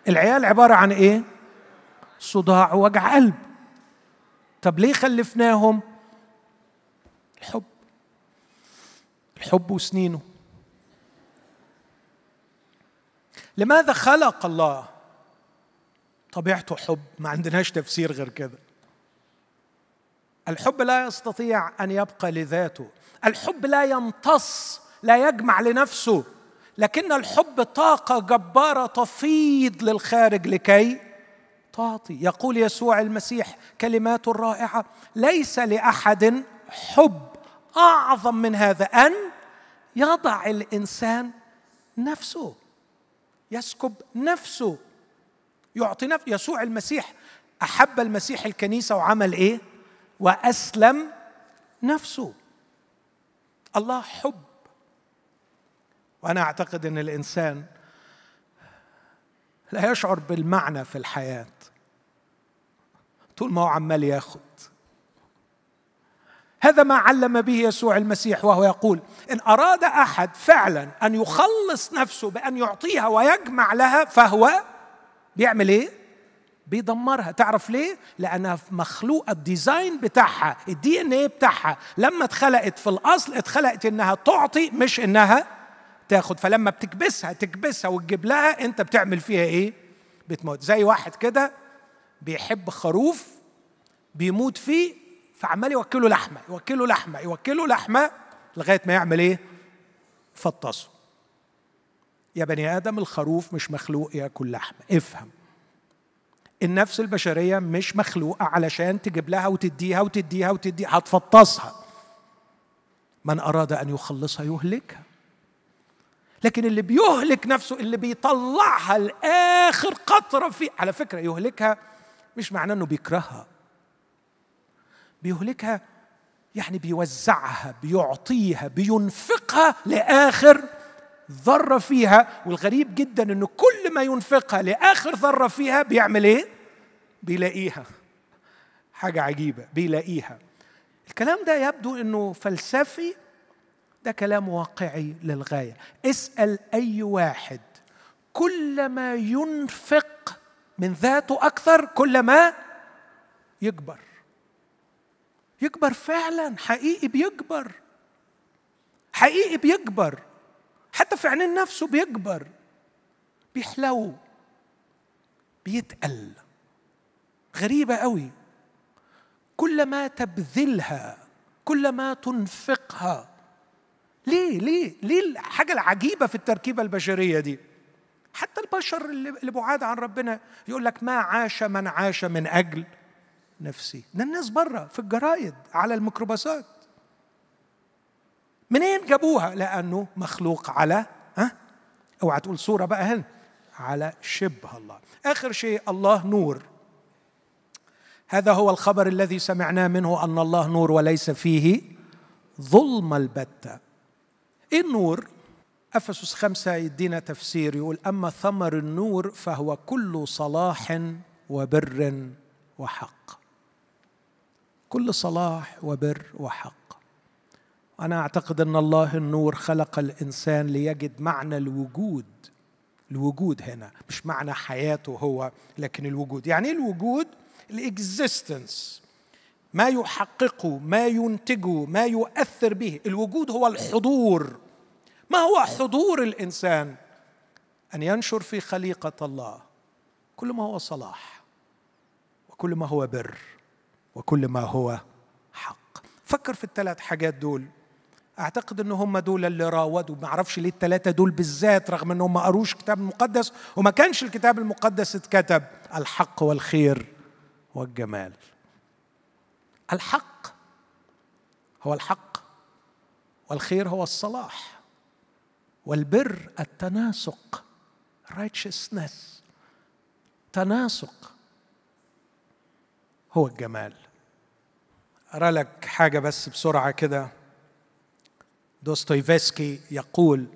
العيال عبارة عن إيه؟ صداع ووجع قلب. طب ليه خلفناهم؟ الحب. الحب وسنينه. لماذا خلق الله طبيعته حب؟ ما عندناش تفسير غير كده. الحب لا يستطيع أن يبقى لذاته. الحب لا يمتص لا يجمع لنفسه. لكن الحب طاقة جبارة تفيض للخارج لكي تعطي. يقول يسوع المسيح كلمات رائعة ليس لأحد حب أعظم من هذا أن يضع الإنسان نفسه يسكب نفسه يعطي نفسه يسوع المسيح أحب المسيح الكنيسة وعمل إيه؟ وأسلم نفسه. الله حب. وأنا أعتقد إن الإنسان لا يشعر بالمعنى في الحياة. طول ما هو عمال ياخد. هذا ما علم به يسوع المسيح وهو يقول إن أراد أحد فعلا أن يخلص نفسه بأن يعطيها ويجمع لها فهو بيعمل إيه؟ بيدمرها. تعرف ليه؟ لأنها مخلوقه ال design بتاعها ال DNA بتاعها لما اتخلقت في الأصل اتخلقت إنها تعطي مش إنها تاخد. فلما بتكبسها تكبسها وتجيب لها أنت بتعمل فيها إيه؟ بتموت. زي واحد كده بيحب خروف بيموت فيه فعمال يوكله لحمة يوكله لحمة يوكله لحمة لغاية ما يعمل إيه؟ فطسه يا بني آدم الخروف مش مخلوق ياكل لحمة. افهم. النفس البشرية مش مخلوقة علشان تجيب لها وتديها وتديها وتديها هتفطسها. من أراد أن يخلصها يهلكها. لكن اللي بيهلك نفسه اللي بيطلعها لآخر قطرة في على فكرة يهلكها مش معناه إنه بيكرهها. بيهلكها يعني بيوزعها بيعطيها بينفقها لآخر ذرة فيها. والغريب جدا إنه كل ما ينفقها لآخر ذرة فيها بيعمل إيه؟ بيلاقيها. حاجة عجيبة بيلاقيها. الكلام ده يبدو إنه فلسفي ده كلام واقعي للغاية. اسأل أي واحد. كلما ينفق من ذاته أكثر كلما يكبر. يكبر فعلا حقيقي بيكبر. حقيقي بيكبر. حتى في عينين نفسه بيكبر. بيحلو. بيتقل. غريبة قوي. كلما تبذلها كلما تنفقها. ليه؟ ليه؟ ليه الحاجة العجيبة في التركيبة البشرية دي؟ حتى البشر اللي بعاد عن ربنا يقول لك ما عاش من عاش من أجل نفسي. ده الناس بره في الجرايد على الميكروباصات. منين جابوها؟ لأنه مخلوق على ها؟ أوعى تقول صورة بقى هنا على شبه الله. آخر شيء الله نور. هذا هو الخبر الذي سمعناه منه أن الله نور وليس فيه ظلم البتة. إيه النور؟ أفسس خمسة يدينا تفسير يقول أما ثمر النور فهو كل صلاح وبر وحق. كل صلاح وبر وحق. أنا أعتقد أن الله النور خلق الإنسان ليجد معنى الوجود الوجود هنا مش معنى حياته هو لكن الوجود. يعني الوجود؟ الإكزيستنس. ما يحققه ما ينتجه ما يؤثر به. الوجود هو الحضور. ما هو حضور الإنسان أن ينشر في خليقة الله؟ كل ما هو صلاح وكل ما هو بر وكل ما هو حق. فكر في الثلاث حاجات دول. أعتقد إن هم دول اللي راودوا. ما أعرفش ليه الثلاثه دول بالذات رغم انهم ما قروش الكتاب المقدس وما كانش الكتاب المقدس اتكتب. الحق والخير والجمال. الحق هو الحق والخير هو الصلاح. والبر التناسق righteousness تناسق. هو الجمال. أرى لك حاجة بس بسرعة كده. دوستويفسكي يقول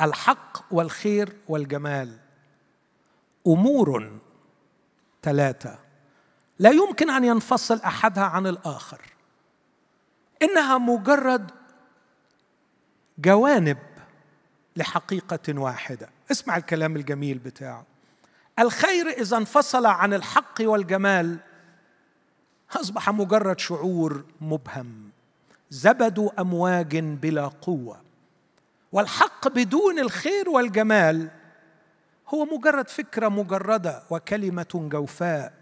الحق والخير والجمال أمور ثلاثة. لا يمكن أن ينفصل أحدها عن الآخر. إنها مجرد جوانب لحقيقة واحدة. اسمع الكلام الجميل بتاعه. الخير إذا انفصل عن الحق والجمال أصبح مجرد شعور مبهم. زبد أمواج بلا قوة. والحق بدون الخير والجمال هو مجرد فكرة مجردة وكلمة جوفاء.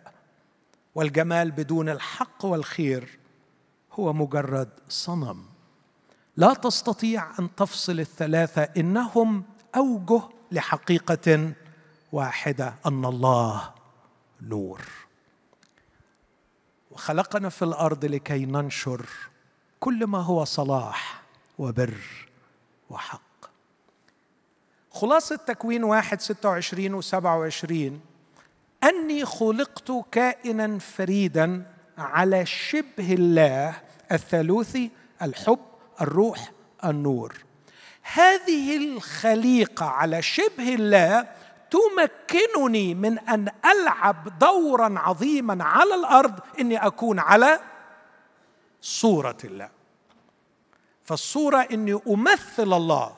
والجمال بدون الحق والخير هو مجرد صنم. لا تستطيع أن تفصل الثلاثة إنهم أوجه لحقيقة واحدة أن الله نور. وخلقنا في الأرض لكي ننشر كل ما هو صلاح وبر وحق. خلاصة تكوين واحد ستة وعشرين وسبعة وعشرين أني خلقت كائنا فريدا على شبه الله الثالوثي الحب الروح النور. هذه الخليقة على شبه الله تمكنني من أن ألعب دورا عظيما على الأرض إني أكون على صورة الله. فالصورة إني أمثل الله.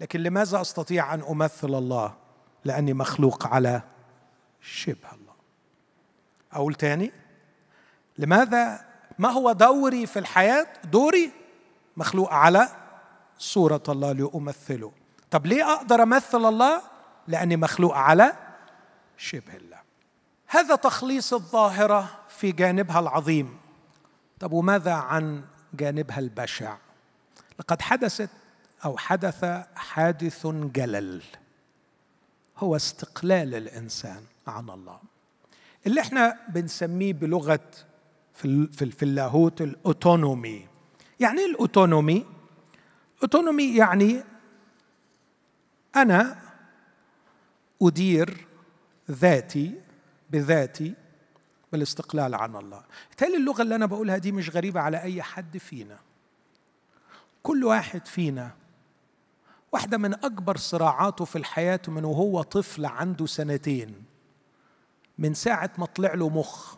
لكن لماذا أستطيع أن أمثل الله؟ لأني مخلوق على شبه الله. أقول تاني لماذا؟ ما هو دوري في الحياة؟ دوري مخلوق على صورة الله لأمثله. طب ليه أقدر أمثل الله؟ لأني مخلوق على شبه الله. هذا تخليص الظاهرة في جانبها العظيم. طب وماذا عن جانبها البشع؟ لقد حدثت أو حدث حادث جلل. هو استقلال الإنسان عن الله. اللي إحنا بنسميه بلغة في اللاهوت الأوتونومي. يعني إيه الأوتونومي. أوتونومي يعني أنا أدير ذاتي بذاتي بالاستقلال عن الله. بالتالي اللغة اللي أنا بقولها دي مش غريبة على أي حد فينا. كل واحد فينا واحدة من أكبر صراعاته في الحياة من وهو طفل عنده سنتين. من ساعة ما طلع له مخ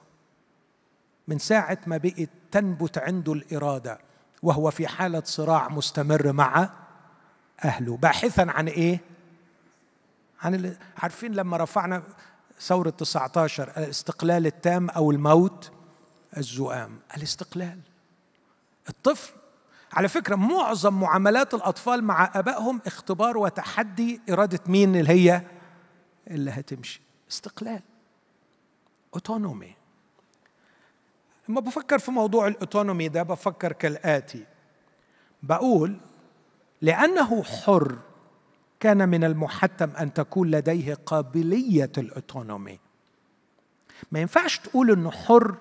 من ساعة ما بقت تنبت عنده الإرادة. وهو في حالة صراع مستمر مع أهله. باحثا عن إيه؟ عن عارفين لما رفعنا ثورة 19 الاستقلال التام أو الموت؟ الزؤام. الاستقلال. الطفل. على فكرة معظم معاملات الأطفال مع أبائهم اختبار وتحدي إرادة مين اللي هي اللي هتمشي؟ استقلال. أوتونومي. لما بفكر في موضوع الأوتونومي ده بفكر كالآتي. بقول لأنه حر كان من المحتم أن تكون لديه قابلية الأوتونومي. ما ينفعش تقول إنه حر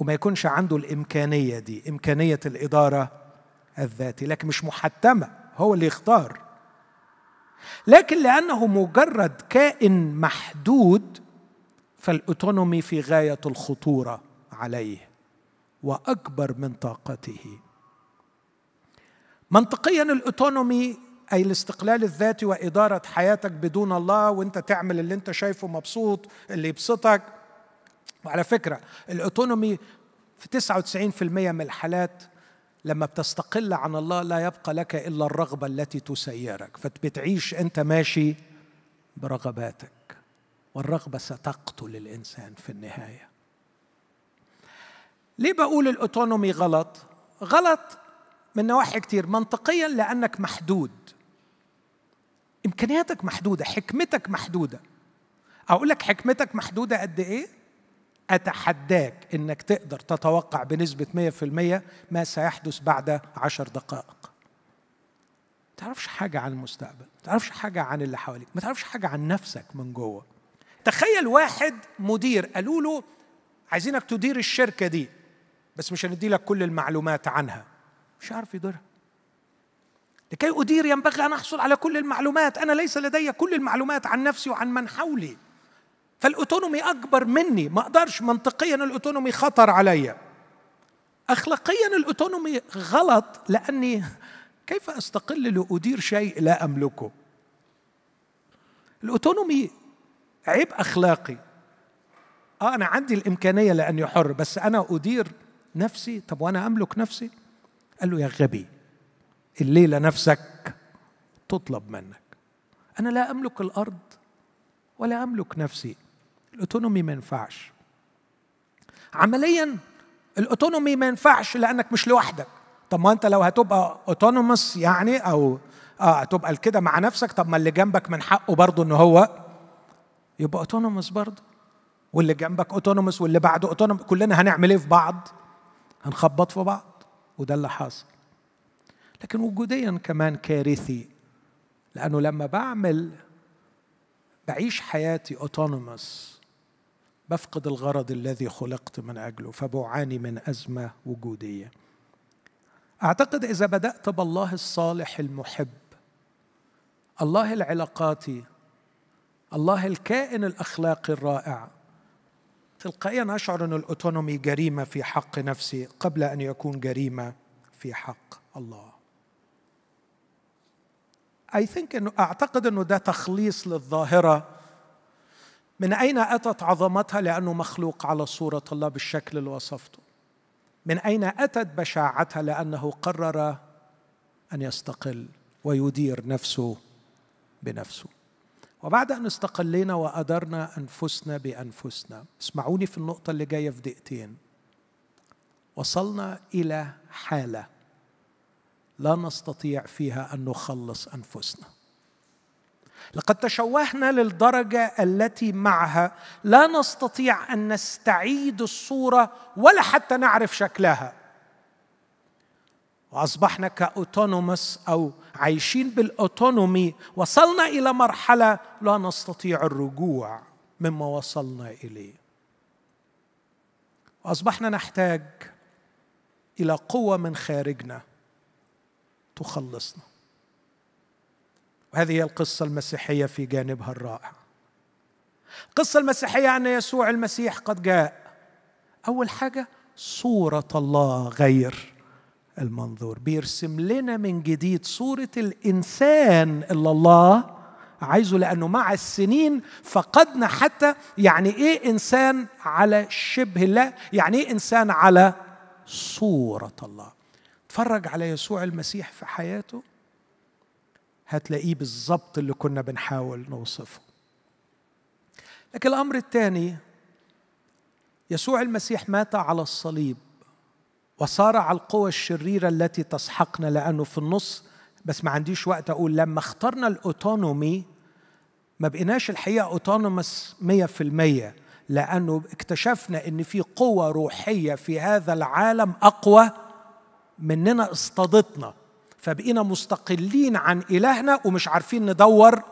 وما يكونش عنده الإمكانية دي إمكانية الإدارة الذاتي لكن مش محتمة هو اللي يختار. لكن لأنه مجرد كائن محدود فالأوتونومي في غاية الخطورة. عليه وأكبر من طاقته. منطقيا الأوتونومي أي الاستقلال الذاتي وإدارة حياتك بدون الله وأنت تعمل اللي أنت شايفه مبسوط اللي يبسطك. وعلى فكرة الأوتونومي في 99% من الحالات لما بتستقل عن الله لا يبقى لك إلا الرغبة التي تسيرك. فبتعيش أنت ماشي برغباتك. والرغبة ستقتل الإنسان في النهاية. ليه بقول الأوتونومي غلط؟ غلط من نواحي كتير. منطقيا لأنك محدود. إمكانياتك محدودة حكمتك محدودة. أقول لك حكمتك محدودة قد إيه؟ أتحداك إنك تقدر تتوقع بنسبة 100% ما سيحدث بعد عشر دقائق. ما تعرفش حاجة عن المستقبل ما تعرفش حاجة عن اللي حواليك ما تعرفش حاجة عن نفسك من جوه. تخيل واحد مدير قالوا له عايزينك تدير الشركة دي. بس مش هندي لك كل المعلومات عنها. مش عارف يديرها لكي أدير ينبغي أن أحصل على كل المعلومات. أنا ليس لدي كل المعلومات عن نفسي وعن من حولي. فالأوتونومي أكبر مني. ما أقدرش منطقيا الأوتونومي خطر علي. أخلاقيا الأوتونومي غلط لأني كيف أستقل لأدير شيء لا أملكه؟ الأوتونومي عيب أخلاقي. آه أنا عندي الإمكانية لأني حر بس أنا أدير نفسي طب وأنا أملك نفسي؟ قال له يا غبي الليلة نفسك تطلب منك. أنا لا أملك الأرض ولا أملك نفسي. ال autonomy ما ينفعش. عمليا ال autonomy ما ينفعش لأنك مش لوحدك. طب ما أنت لو هتبقى autonomous يعني أو آه هتبقى كده مع نفسك طب ما اللي جنبك من حقه برضه إن هو يبقى autonomous برضه. واللي جنبك autonomous واللي بعده autonomous كلنا هنعمل إيه في بعض؟ هنخبط في بعض وده اللي حاصل. لكن وجوديا كمان كارثي لأنه لما بعمل بعيش حياتي اوتونوموس بفقد الغرض الذي خلقت من أجله فبعاني من أزمة وجودية. أعتقد إذا بدأت بالله الصالح المحب الله العلاقاتي الله الكائن الأخلاقي الرائع تلقائيا أشعر أن الأوتونومي جريمة في حق نفسي قبل أن يكون جريمة في حق الله. I think أنه أعتقد أنه ده تخليص للظاهرة. من أين أتت عظمتها؟ لأنه مخلوق على صورة الله بالشكل اللي وصفته. من أين أتت بشاعتها؟ لأنه قرر أن يستقل ويدير نفسه بنفسه. وبعد أن استقلينا وأدرنا أنفسنا بأنفسنا اسمعوني في النقطة اللي جاية في دقيقتين. وصلنا إلى حالة لا نستطيع فيها أن نخلص أنفسنا. لقد تشوهنا للدرجة التي معها لا نستطيع أن نستعيد الصورة ولا حتى نعرف شكلها. واصبحنا كاوتونومس أو عايشين بالأوتونومي وصلنا إلى مرحلة لا نستطيع الرجوع مما وصلنا إليه. واصبحنا نحتاج إلى قوة من خارجنا تخلصنا. وهذه هي القصة المسيحية في جانبها الرائع. القصة المسيحية أن يسوع المسيح قد جاء. أول حاجة صورة الله غير المنظور. بيرسم لنا من جديد صورة الإنسان اللي الله عايزه لأنه مع السنين فقدنا حتى يعني إيه إنسان على شبه الله يعني إيه إنسان على صورة الله. اتفرج على يسوع المسيح في حياته هتلاقيه بالظبط اللي كنا بنحاول نوصفه. لكن الأمر الثاني يسوع المسيح مات على الصليب. وصارع القوى الشريرة التي تسحقنا لأنه في النص بس ما عنديش وقت أقول لما اخترنا الأوتونومي ما بقيناش الحقيقة أوتونومس 100% لأنه اكتشفنا إن في قوة روحية في هذا العالم أقوى مننا اصطادتنا. فبقينا مستقلين عن إلهنا ومش عارفين ندور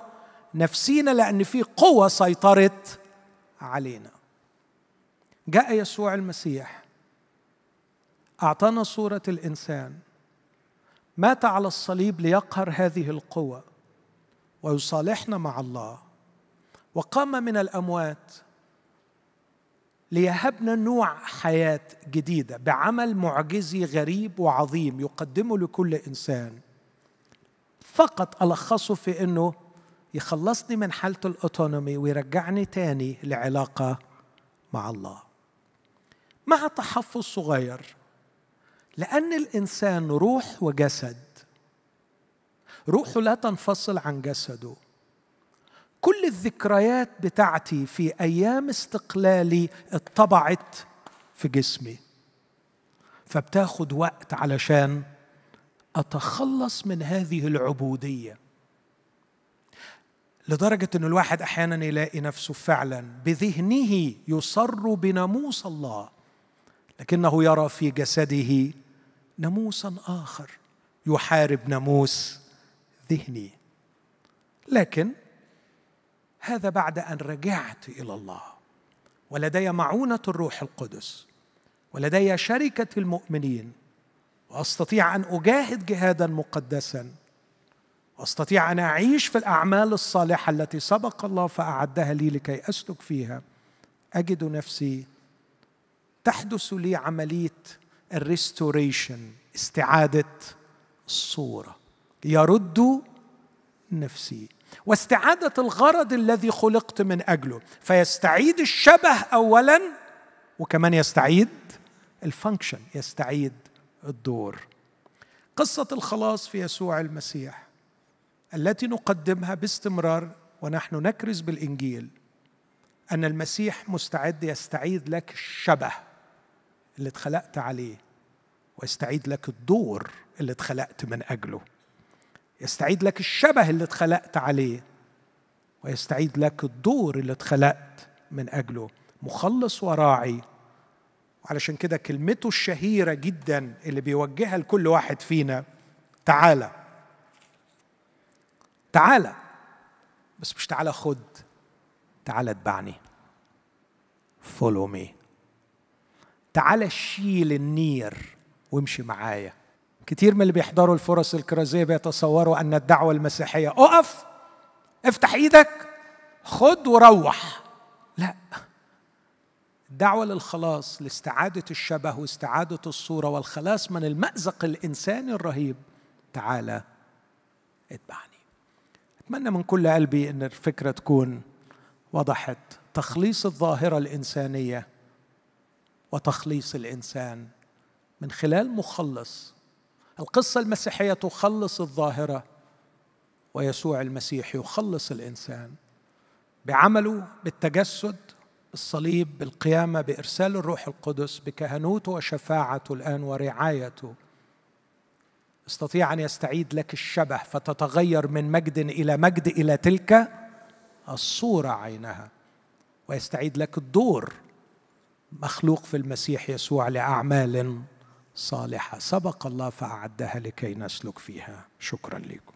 نفسينا لأن في قوة سيطرت علينا. جاء يسوع المسيح. أعطانا صورة الإنسان. مات على الصليب ليقهر هذه القوة ويصالحنا مع الله. وقام من الأموات ليهبنا نوع حياة جديدة بعمل معجزي غريب وعظيم يقدمه لكل إنسان. فقط ألخصه في إنه يخلصني من حالة الأوتونومي ويرجعني تاني لعلاقة مع الله. مع تحفظ صغير لأن الإنسان روح وجسد. روحه لا تنفصل عن جسده. كل الذكريات بتاعتي في أيام استقلالي اتطبعت في جسمي. فبتاخد وقت علشان أتخلص من هذه العبودية. لدرجة أن الواحد أحيانا يلاقي نفسه فعلا بذهنه يصر بناموس الله لكنه يرى في جسده ناموسا آخر. يحارب ناموس ذهني. لكن هذا بعد أن رجعت إلى الله. ولدي معونة الروح القدس. ولدي شركة المؤمنين. وأستطيع أن أجاهد جهادا مقدسا. وأستطيع أن أعيش في الأعمال الصالحة التي سبق الله فأعدها لي لكي أسلك فيها. أجد نفسي تحدث لي عملية ال restoration استعادة الصورة. يرد نفسي. واستعادة الغرض الذي خلقت من أجله. فيستعيد الشبه أولا وكمان يستعيد ال function يستعيد الدور. قصة الخلاص في يسوع المسيح التي نقدمها باستمرار ونحن نكرز بالإنجيل أن المسيح مستعد يستعيد لك الشبه. اللي اتخلقت عليه ويستعيد لك الدور اللي اتخلقت من أجله. يستعيد لك الشبه اللي اتخلقت عليه ويستعيد لك الدور اللي اتخلقت من أجله. مخلص وراعي. وعلشان كده كلمته الشهيرة جدا اللي بيوجهها لكل واحد فينا تعالى. تعالى. بس مش تعالى خد. تعالى اتبعني. follow me تعالى شيل النير وامشي معايا. كتير من اللي بيحضروا الفرص الكرازية بيتصوروا أن الدعوة المسيحية. أقف! افتح إيدك! خد وروح! لا. الدعوة للخلاص لاستعادة الشبه واستعادة الصورة والخلاص من المأزق الإنساني الرهيب. تعالى اتبعني. أتمنى من كل قلبي أن الفكرة تكون وضحت تخليص الظاهرة الإنسانية. وتخليص الإنسان من خلال مخلص. القصة المسيحية تخلص الظاهرة ويسوع المسيح يخلص الإنسان بعمله بالتجسد الصليب بالقيامة بإرسال الروح القدس بكهنوته وشفاعته الآن ورعايته. استطيع أن يستعيد لك الشبه فتتغير من مجد إلى مجد إلى تلك الصورة عينها ويستعيد لك الدور مخلوق في المسيح يسوع لأعمال صالحة. سبق الله فأعدها لكي نسلك فيها. شكرا لكم.